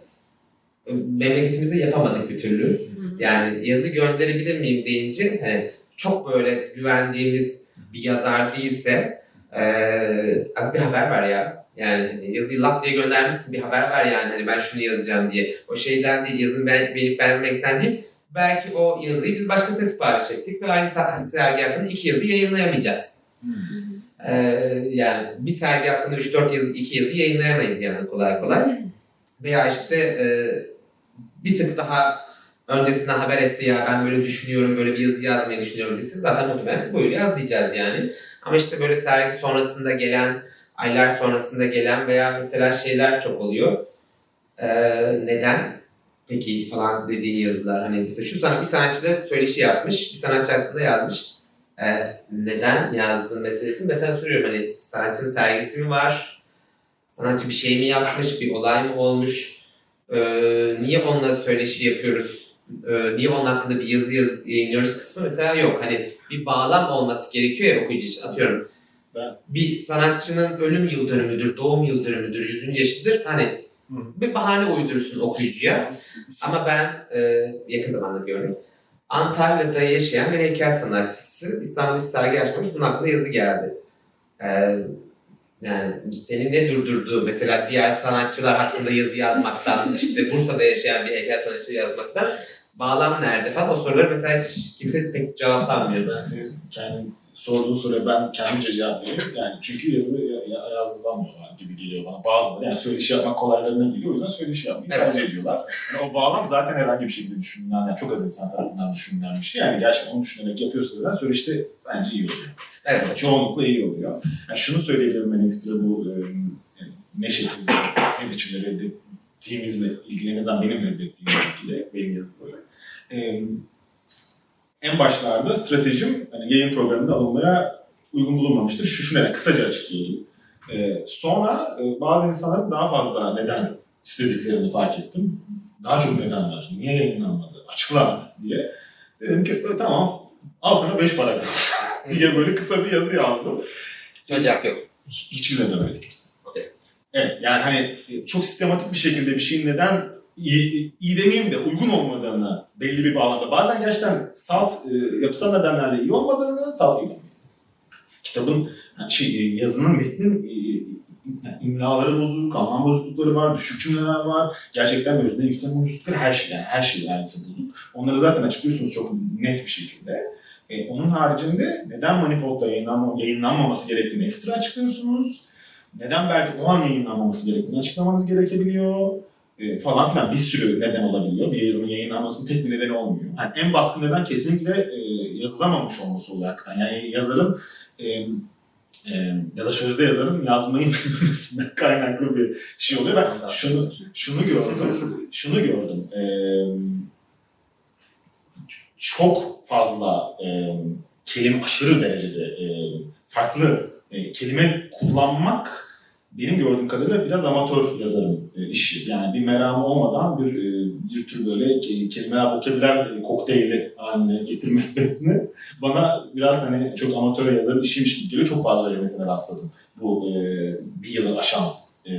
e, memleketimizde yapamadık bir türlü. Yani yazı gönderebilir miyim deyince hani çok böyle güvendiğimiz bir yazar değilse ee, bir haber ver ya. Yani hani yazıyı lap diye göndermişsin bir haber ver yani hani ben şunu yazacağım diye. O şeyden değil yazını ben, beğenip beğenmekten değil. Belki o yazıyı biz başkasına sipariş ettik ve aynı sergi hakkında iki yazı yayınlayamayacağız. Ee, yani bir sergi hakkında 3-4 yazı, iki yazı yayınlayamayız yani kolay kolay. Veya işte e, bir tık daha öncesinden haber etse ya ben böyle düşünüyorum, böyle bir yazı yazmayı düşünüyorum desin zaten muhtemelen buyur yaz diyeceğiz yani. Ama işte böyle sergi sonrasında gelen, aylar sonrasında gelen veya mesela şeyler çok oluyor. Ee, neden? Peki falan dediğin yazılar. Hani mesela şu sana bir sanatçı da söyleşi yapmış, bir sanatçı hakkında yazmış. Ee, neden yazdın meselesini mesela soruyorum. Hani sanatçının sergisi mi var? Sanatçı bir şey mi yapmış? Bir olay mı olmuş? Ee, niye onunla söyleşi yapıyoruz? Ee, niye onun hakkında bir yazı yaz, yayınlıyoruz kısmı mesela yok. Hani bir bağlam olması gerekiyor ya okuyucu için. Atıyorum ben... bir sanatçının ölüm yıl dönümüdür, doğum yıl dönümüdür, 100. yaşıdır. Hani Hı. bir bahane uydurursun okuyucuya. Ama ben e, yakın zamanda bir örnek. Antalya'da yaşayan bir heykel sanatçısı İstanbul'da sergi açmış. Bunun hakkında yazı geldi. Ee, yani seni ne durdurdu mesela diğer sanatçılar hakkında yazı yazmaktan, işte Bursa'da yaşayan bir heykel sanatçı yazmaktan bağlam nerede falan o soruları mesela hiç kimse pek cevaplanmıyor. Ben senin kendi sorduğun soruya ben kendimce cevap veriyorum. Yani çünkü yazı yazılamıyorlar gibi geliyor bana bazıları. Yani söyleşi yapmak kolaylarına geliyor. O yüzden söyleşi yapmayı evet. tercih ediyorlar. Yani o bağlam zaten herhangi bir şekilde düşünülen, yani çok az insan tarafından düşünülen bir şey. Yani gerçekten onu düşünerek yapıyorsa zaten söyleşte bence iyi oluyor. Evet. Çoğunlukla iyi oluyor. Yani şunu söyleyebilirim ben ekstra bu ne şekilde, ne biçimde reddettiğimizle ilgili, en azından benim reddettiğimle ilgili benim yazıları. Ee, en başlarda stratejim hani yayın programında alınmaya uygun bulunmamıştır. Şu şu neden? Kısaca açıklayayım. Ee, sonra e, bazı insanların daha fazla neden istediklerini fark ettim. Daha çok neden var. Niye yayınlanmadı? Açıkla diye. Dedim ki e, tamam al sana beş paragraf diye böyle kısa bir yazı yazdım. Söyleyecek yok. Hiçbirine dönmedi kimse. Okay. Evet yani hani e, çok sistematik bir şekilde bir şeyin neden iyi, iyi demeyeyim de uygun olmadığını belli bir bağlamda. Bazen gerçekten salt e, yapısal nedenlerle iyi olmadığını salt iyi Kitabın şey, e, yazının metnin e, yani imlaları bozuk, anlam bozuklukları var, düşük cümleler var. Gerçekten özne yüklem bozuklukları her şey yani her şey neredeyse bozuk. Onları zaten açıklıyorsunuz çok net bir şekilde. E, onun haricinde neden Manifold'da yayınlanma, yayınlanmaması gerektiğini ekstra açıklıyorsunuz. Neden belki o an yayınlanmaması gerektiğini açıklamanız gerekebiliyor e, falan filan bir sürü neden olabiliyor. Bir yazının yayınlanmasının tek bir nedeni olmuyor. Yani en baskın neden kesinlikle e, yazılamamış olması oluyor hakikaten. Yani yazarın e, e, ya da sözde yazarın yazmayı bilmemesinden kaynaklı bir şey oluyor. Ben şunu, şunu gördüm. şunu gördüm. E, çok fazla e, kelime aşırı derecede e, farklı e, kelime kullanmak benim gördüğüm kadarıyla biraz amatör yazarın e, işi. Yani bir meramı olmadan bir e, bir tür böyle ke- kelimeler, vokabular e, kokteyli haline getirmek metni bana biraz hani çok amatör yazarın işiymiş gibi geliyor. Çok fazla öyle metine rastladım bu e, bir yılı aşan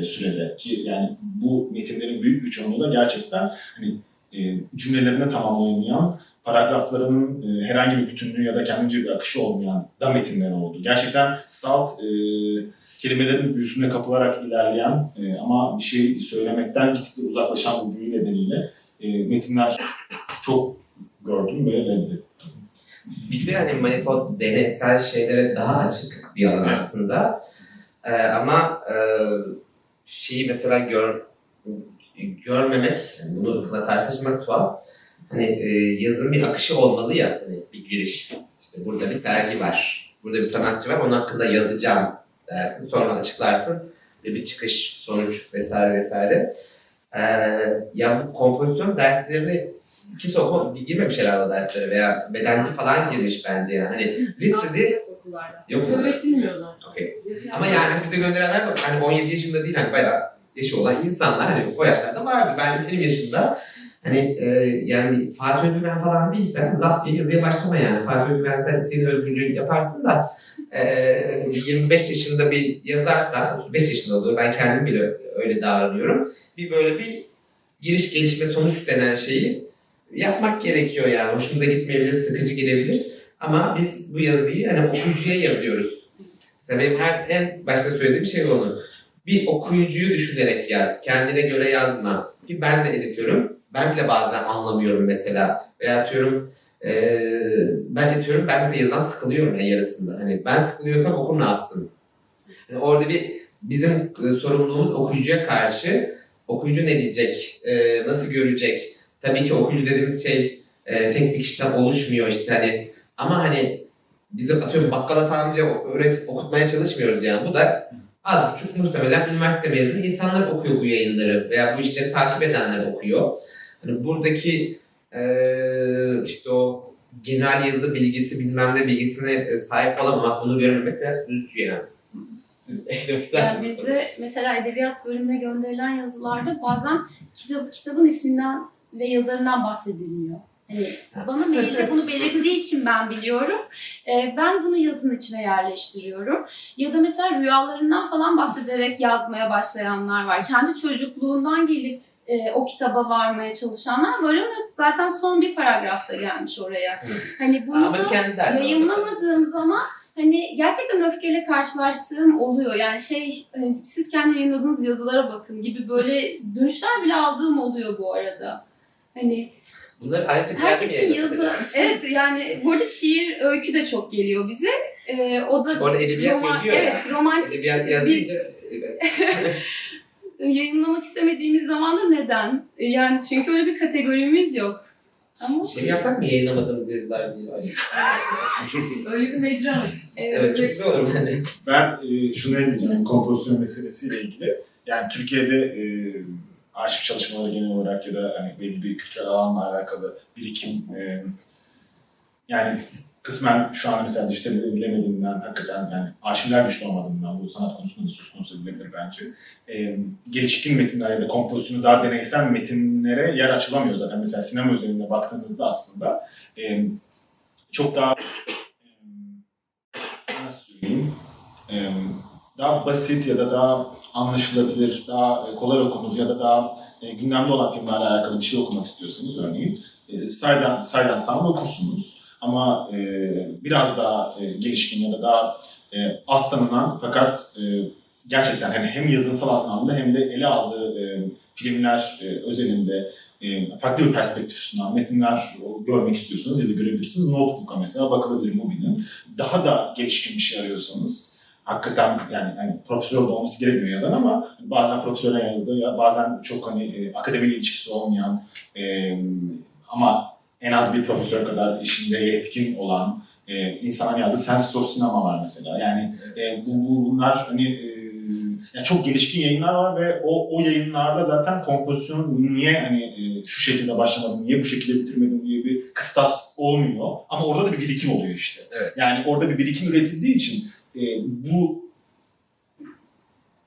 sürede ki yani bu metinlerin büyük bir çoğunluğu da gerçekten hani e, cümlelerini tamamlayamayan paragraflarının e, herhangi bir bütünlüğü ya da kendince bir akışı olmayan da metinler oldu. Gerçekten salt e, kelimelerin büyüsüne kapılarak ilerleyen e, ama bir şey söylemekten gittikçe uzaklaşan bu büyü nedeniyle e, metinler çok gördüm ve reddettim. Bir de hani manifold deneysel şeylere daha açık bir alan aslında. Ee, ama e, şeyi mesela gör, görmemek, yani bunu ırkla karşılaşmak tuhaf. Hani e, yazın bir akışı olmalı ya, hani bir giriş. İşte burada bir sergi var, burada bir sanatçı var, onun hakkında yazacağım dersin, sonra açıklarsın ve bir çıkış, sonuç vesaire vesaire. Ee, ya bu kompozisyon derslerini kimse okuma, girmemiş herhalde derslere veya bedenci falan girmiş bence yani. Hani literally okullarda. yok mu? Öğretilmiyor zaten. Okey. Ama yani bize gönderenler. Hani 17 yaşında değil hani bayağı yaşı olan insanlar hani o yaşlarda vardı. Ben benim yaşımda hani e, yani Fatih Özgüven falan değilsen laf diye yazıya başlama yani. Fatih Özgüven sen istediğin özgürlüğü yaparsın da e, 25 yaşında bir yazarsan 35 yaşında olur. Ben kendim bile öyle davranıyorum. Bir böyle bir giriş gelişme sonuç denen şeyi yapmak gerekiyor yani. Hoşumuza gitmeyebilir, sıkıcı gelebilir. Ama biz bu yazıyı hani okuyucuya yazıyoruz. Mesela benim her en başta söylediğim şey onu. Bir okuyucuyu düşünerek yaz. Kendine göre yazma. Ki ben de editörüm. Ben bile bazen anlamıyorum mesela. Veya atıyorum eee ben editörüm. Ben mesela yazıdan sıkılıyorum yani yarısında. Hani ben sıkılıyorsam okur ne yapsın? Yani orada bir bizim e, sorumluluğumuz okuyucuya karşı. Okuyucu ne diyecek? Eee, nasıl görecek? Tabii ki okuyucu dediğimiz şey e, tek bir kişiden oluşmuyor işte hani ama hani biz de atıyorum bakkala sadece öğret okutmaya çalışmıyoruz yani. Bu da az buçuk muhtemelen üniversite mezunu insanlar okuyor bu yayınları veya bu işleri takip edenler okuyor. Hani buradaki eee, işte o genel yazı bilgisi bilmem ne bilgisine e, sahip olamamak bunu görmemek biraz üzücü yani. Siz eklemek Yani bize mesela edebiyat bölümüne gönderilen yazılarda bazen kitap, kitabın isminden ve yazarından bahsedilmiyor. Hani bana mailde bunu belirttiği için ben biliyorum. Ee, ben bunu yazın içine yerleştiriyorum. Ya da mesela rüyalarından falan bahsederek yazmaya başlayanlar var. Kendi çocukluğundan gelip e, o kitaba varmaya çalışanlar var ama zaten son bir paragrafta gelmiş oraya. Hani bunu da yayınlamadığım zaman hani gerçekten öfkeyle karşılaştığım oluyor. Yani şey hani siz kendi yayınladığınız yazılara bakın gibi böyle dönüşler bile aldığım oluyor bu arada. Hani Bunları ayrıca bir herkesin yazı evet yani bu arada şiir öykü de çok geliyor bize. Ee, o da Çünkü orada edebiyat roman- yazıyor evet, ya. romantik Edebiyat bir yazınca evet. Yayınlamak istemediğimiz zaman da neden? Yani çünkü öyle bir kategorimiz yok. Ama Şey yapsak mı yayınlamadığımız yazılar diye? Ay, Öyle bir mecra aç. Evet çok güzel olur bence. Ben e, şunu ekleyeceğim kompozisyon meselesiyle ilgili. Yani Türkiye'de e, arşiv çalışmaları genel olarak ya da hani belli bir kültürel alanla alakalı birikim e, yani kısmen şu an mesela dijitalize edilemediğinden hakikaten yani arşivler güçlü olmadığından bu sanat konusunda da söz konusu edilebilir bence. E, gelişkin metinler ya da kompozisyonu daha deneysel metinlere yer açılamıyor zaten. Mesela sinema özelinde baktığınızda aslında e, çok daha e, nasıl söyleyeyim e, daha basit ya da daha anlaşılabilir, daha kolay okunur ya da daha e, gündemde olan filmlerle alakalı bir şey okumak istiyorsanız örneğin e, Saydan, Saydan Sound okursunuz. Ama e, biraz daha e, gelişkin ya da daha e, az tanınan fakat e, gerçekten hani hem yazınsal anlamda hem de ele aldığı e, filmler e, özelinde e, farklı bir perspektif sunan metinler görmek istiyorsanız ya da görebilirsiniz. Notebook'a mesela bakılabilir Mubi'nin. Daha da gelişkin bir şey arıyorsanız hakikaten yani hani profesör olması gerekmiyor yazan ama bazen profesörden yazdığı ya bazen çok hani e, akademiyle ilişkisi olmayan e, ama en az bir profesör kadar işinde yetkin olan e, insanların yazdığı Sense of Cinema var mesela. Yani e, bu, bu bunlar hani e, yani çok gelişkin yayınlar var ve o o yayınlarda zaten kompozisyon niye hani e, şu şekilde başlamadın, niye bu şekilde bitirmedin diye bir kıstas olmuyor. Ama orada da bir birikim oluyor işte. Evet. Yani orada bir birikim üretildiği için e, bu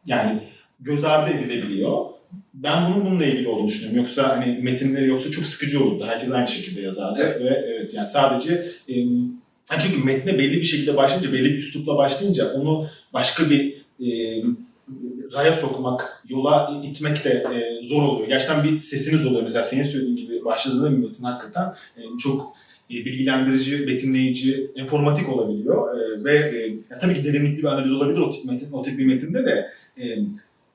yani göz ardı edilebiliyor. Ben bunun bununla ilgili olduğunu düşünüyorum. Yoksa hani metinleri yoksa çok sıkıcı olurdu. Herkes aynı şekilde yazardı. Evet. Ve evet yani sadece e, çünkü metne belli bir şekilde başlayınca, belli bir üslupla başlayınca onu başka bir e, raya sokmak, yola itmek de e, zor oluyor. Gerçekten bir sesiniz oluyor. Mesela senin söylediğin gibi başladığında bir metin hakikaten e, çok e, bilgilendirici, betimleyici, informatik olabiliyor. E, ve e, ya tabii ki derinlikli bir analiz olabilir o tip, metin, o tip bir metinde de e,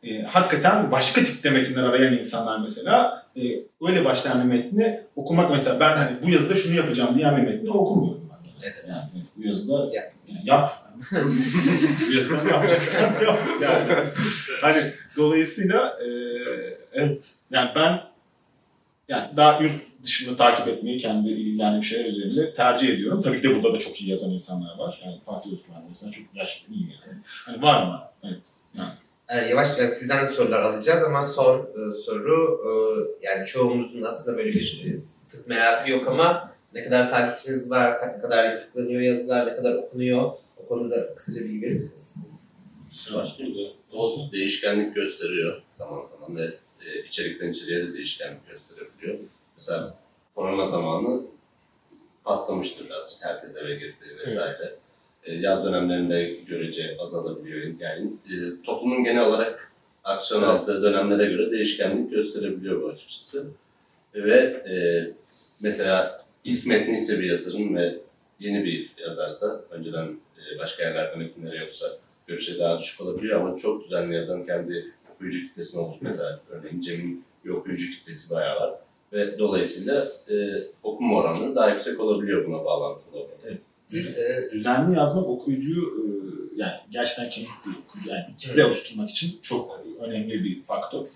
e, hakikaten başka tipte metinler arayan insanlar mesela e, öyle başlayan bir metni okumak mesela ben hani bu yazıda şunu yapacağım diyen bir metni okumuyorum ben. Evet. Yani bu yazıda Yap. yani yap. bu yazıda ne yapacaksan yap. Yani, hani dolayısıyla e, evet yani ben yani daha yurt dışında takip etmeyi kendi ilgilendiğim şeyler üzerinde tercih ediyorum. Tabii ki de burada da çok iyi yazan insanlar var. Yani Fatih Özgürmen mesela çok gerçekten iyi yani. Hani var mı? Evet. Ee, yavaş yavaş sizden de sorular alacağız ama son e, soru e, yani çoğumuzun aslında böyle bir e, tık merakı yok ama ne kadar takipçiniz var, ne kadar tıklanıyor yazılar, ne kadar okunuyor o konuda kısaca bilgi verir misiniz? Başlıyor. O değişkenlik gösteriyor zaman zaman ve e, içerikten içeriye de değişkenlik gösterebiliyor. Mesela korona zamanı patlamıştır birazcık. Herkes eve girdi vesaire. E, yaz dönemlerinde görece azalabiliyor. Yani e, toplumun genel olarak aksiyon Evet. aldığı dönemlere göre değişkenlik gösterebiliyor bu açıkçası. Ve e, mesela ilk metni ise bir yazarın ve yeni bir yazarsa, önceden e, başka yerlerde metinleri yoksa görece daha düşük olabiliyor ama çok düzenli yazan kendi okuyucu kitlesine olmuş. Mesela örneğin Cem'in bir okuyucu kitlesi bayağı var. Ve dolayısıyla e, okuma oranları daha yüksek olabiliyor buna bağlantılı olarak. Siz e, Düzenli yazmak okuyucuyu e, yani gerçekten kemik bir okuyucu yani kitle oluşturmak için çok önemli bir faktör.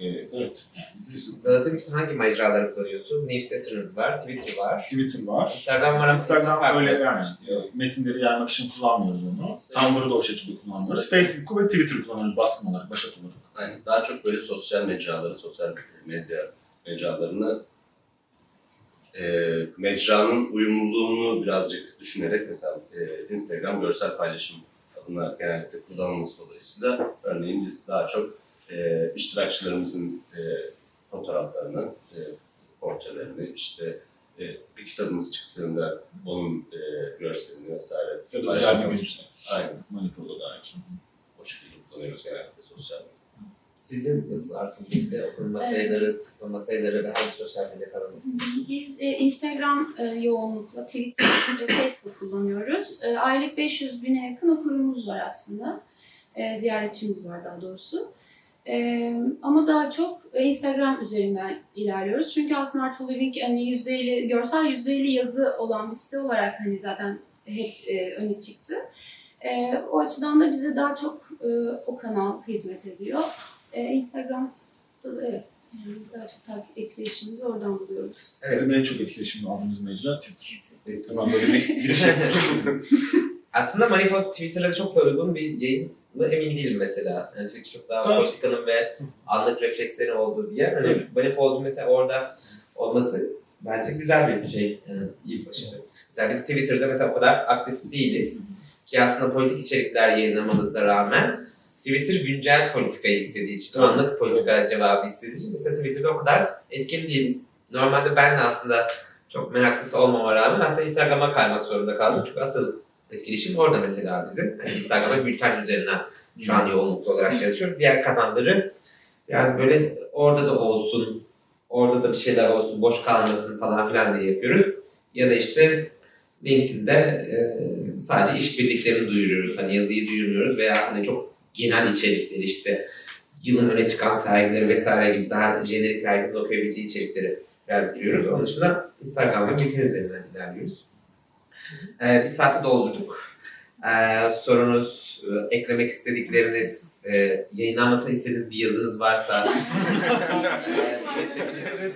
E, evet. Yani biz- dağıtım için hangi mecraları kullanıyorsun? Newsletter'ınız var, Twitter var, Twitter var. Instagram var Instagram farklı. öyle yani metinleri yaymak için kullanmıyoruz onu. Tumblr'ı da o şekilde kullanıyoruz. Facebook'u ve Twitter'ı kullanıyoruz baskın olarak, başat olarak. Aynen. Daha çok böyle sosyal mecraları, sosyal medya mecralarını e, mecranın uyumluluğunu birazcık düşünerek mesela e, Instagram görsel paylaşım adına genellikle kullanılması dolayısıyla örneğin biz daha çok e, iştirakçılarımızın e, fotoğraflarını, e, portrelerini, işte e, bir kitabımız çıktığında onun e, görselini vesaire Ya da özel bir günse. Aynen. Manifolda da aynı şey. O şekilde kullanıyoruz genellikle sosyal medya. Sizin nasıl artık birlikte okunma sayıları, tıklama sayıları ve hangi sosyal medya kanalı? Biz e, Instagram e, yoğunlukla, Twitter ve Facebook kullanıyoruz. E, aylık 500 bine yakın okurumuz var aslında. E, ziyaretçimiz var daha doğrusu. E, ama daha çok e, Instagram üzerinden ilerliyoruz. Çünkü aslında Artful Living hani %50, görsel %50 yazı olan bir site olarak hani zaten hep e, öne çıktı. E, o açıdan da bize daha çok e, o kanal hizmet ediyor. E, Instagram'da da evet. Yani daha çok takip etkileşimimizi oradan buluyoruz. Evet. Bizim en çok etkileşimli aldığımız mecra Twitter. Tamam böyle bir giriş yapmış. Aslında Manifold Twitter'a çok da uygun bir yayın mı emin değilim mesela. Yani Twitter çok daha Tabii. politikanın ve anlık reflekslerin olduğu bir yer. Hani Manifold'un mesela orada olması bence güzel bir şey. Yani iyi bir başarı. Mesela biz Twitter'da mesela o kadar aktif değiliz. Ki aslında politik içerikler yayınlamamıza rağmen Twitter güncel politikayı istediği için, Tabii. anlık politika cevabı istediği için mesela Twitter'da o kadar etkili değiliz. Normalde ben de aslında çok meraklısı olmama rağmen aslında Instagram'a kaymak zorunda kaldım. Çünkü asıl etkileşim orada mesela bizim. Hani Instagram'a bülten üzerinden şu an yoğunluklu olarak çalışıyoruz. Diğer kanalları biraz böyle orada da olsun, orada da bir şeyler olsun, boş kalmasın falan filan diye yapıyoruz. Ya da işte LinkedIn'de e, sadece işbirliklerini duyuruyoruz. Hani yazıyı duyurmuyoruz veya hani çok genel içerikleri işte yılın öne çıkan sergileri vesaire gibi daha jenerik herkesin okuyabileceği içerikleri biraz giriyoruz. Onun dışında Instagram ve LinkedIn üzerinden ilerliyoruz. Ee, bir saati doldurduk. Ee, sorunuz, e, eklemek istedikleriniz, e, yayınlanmasını istediğiniz bir yazınız varsa e,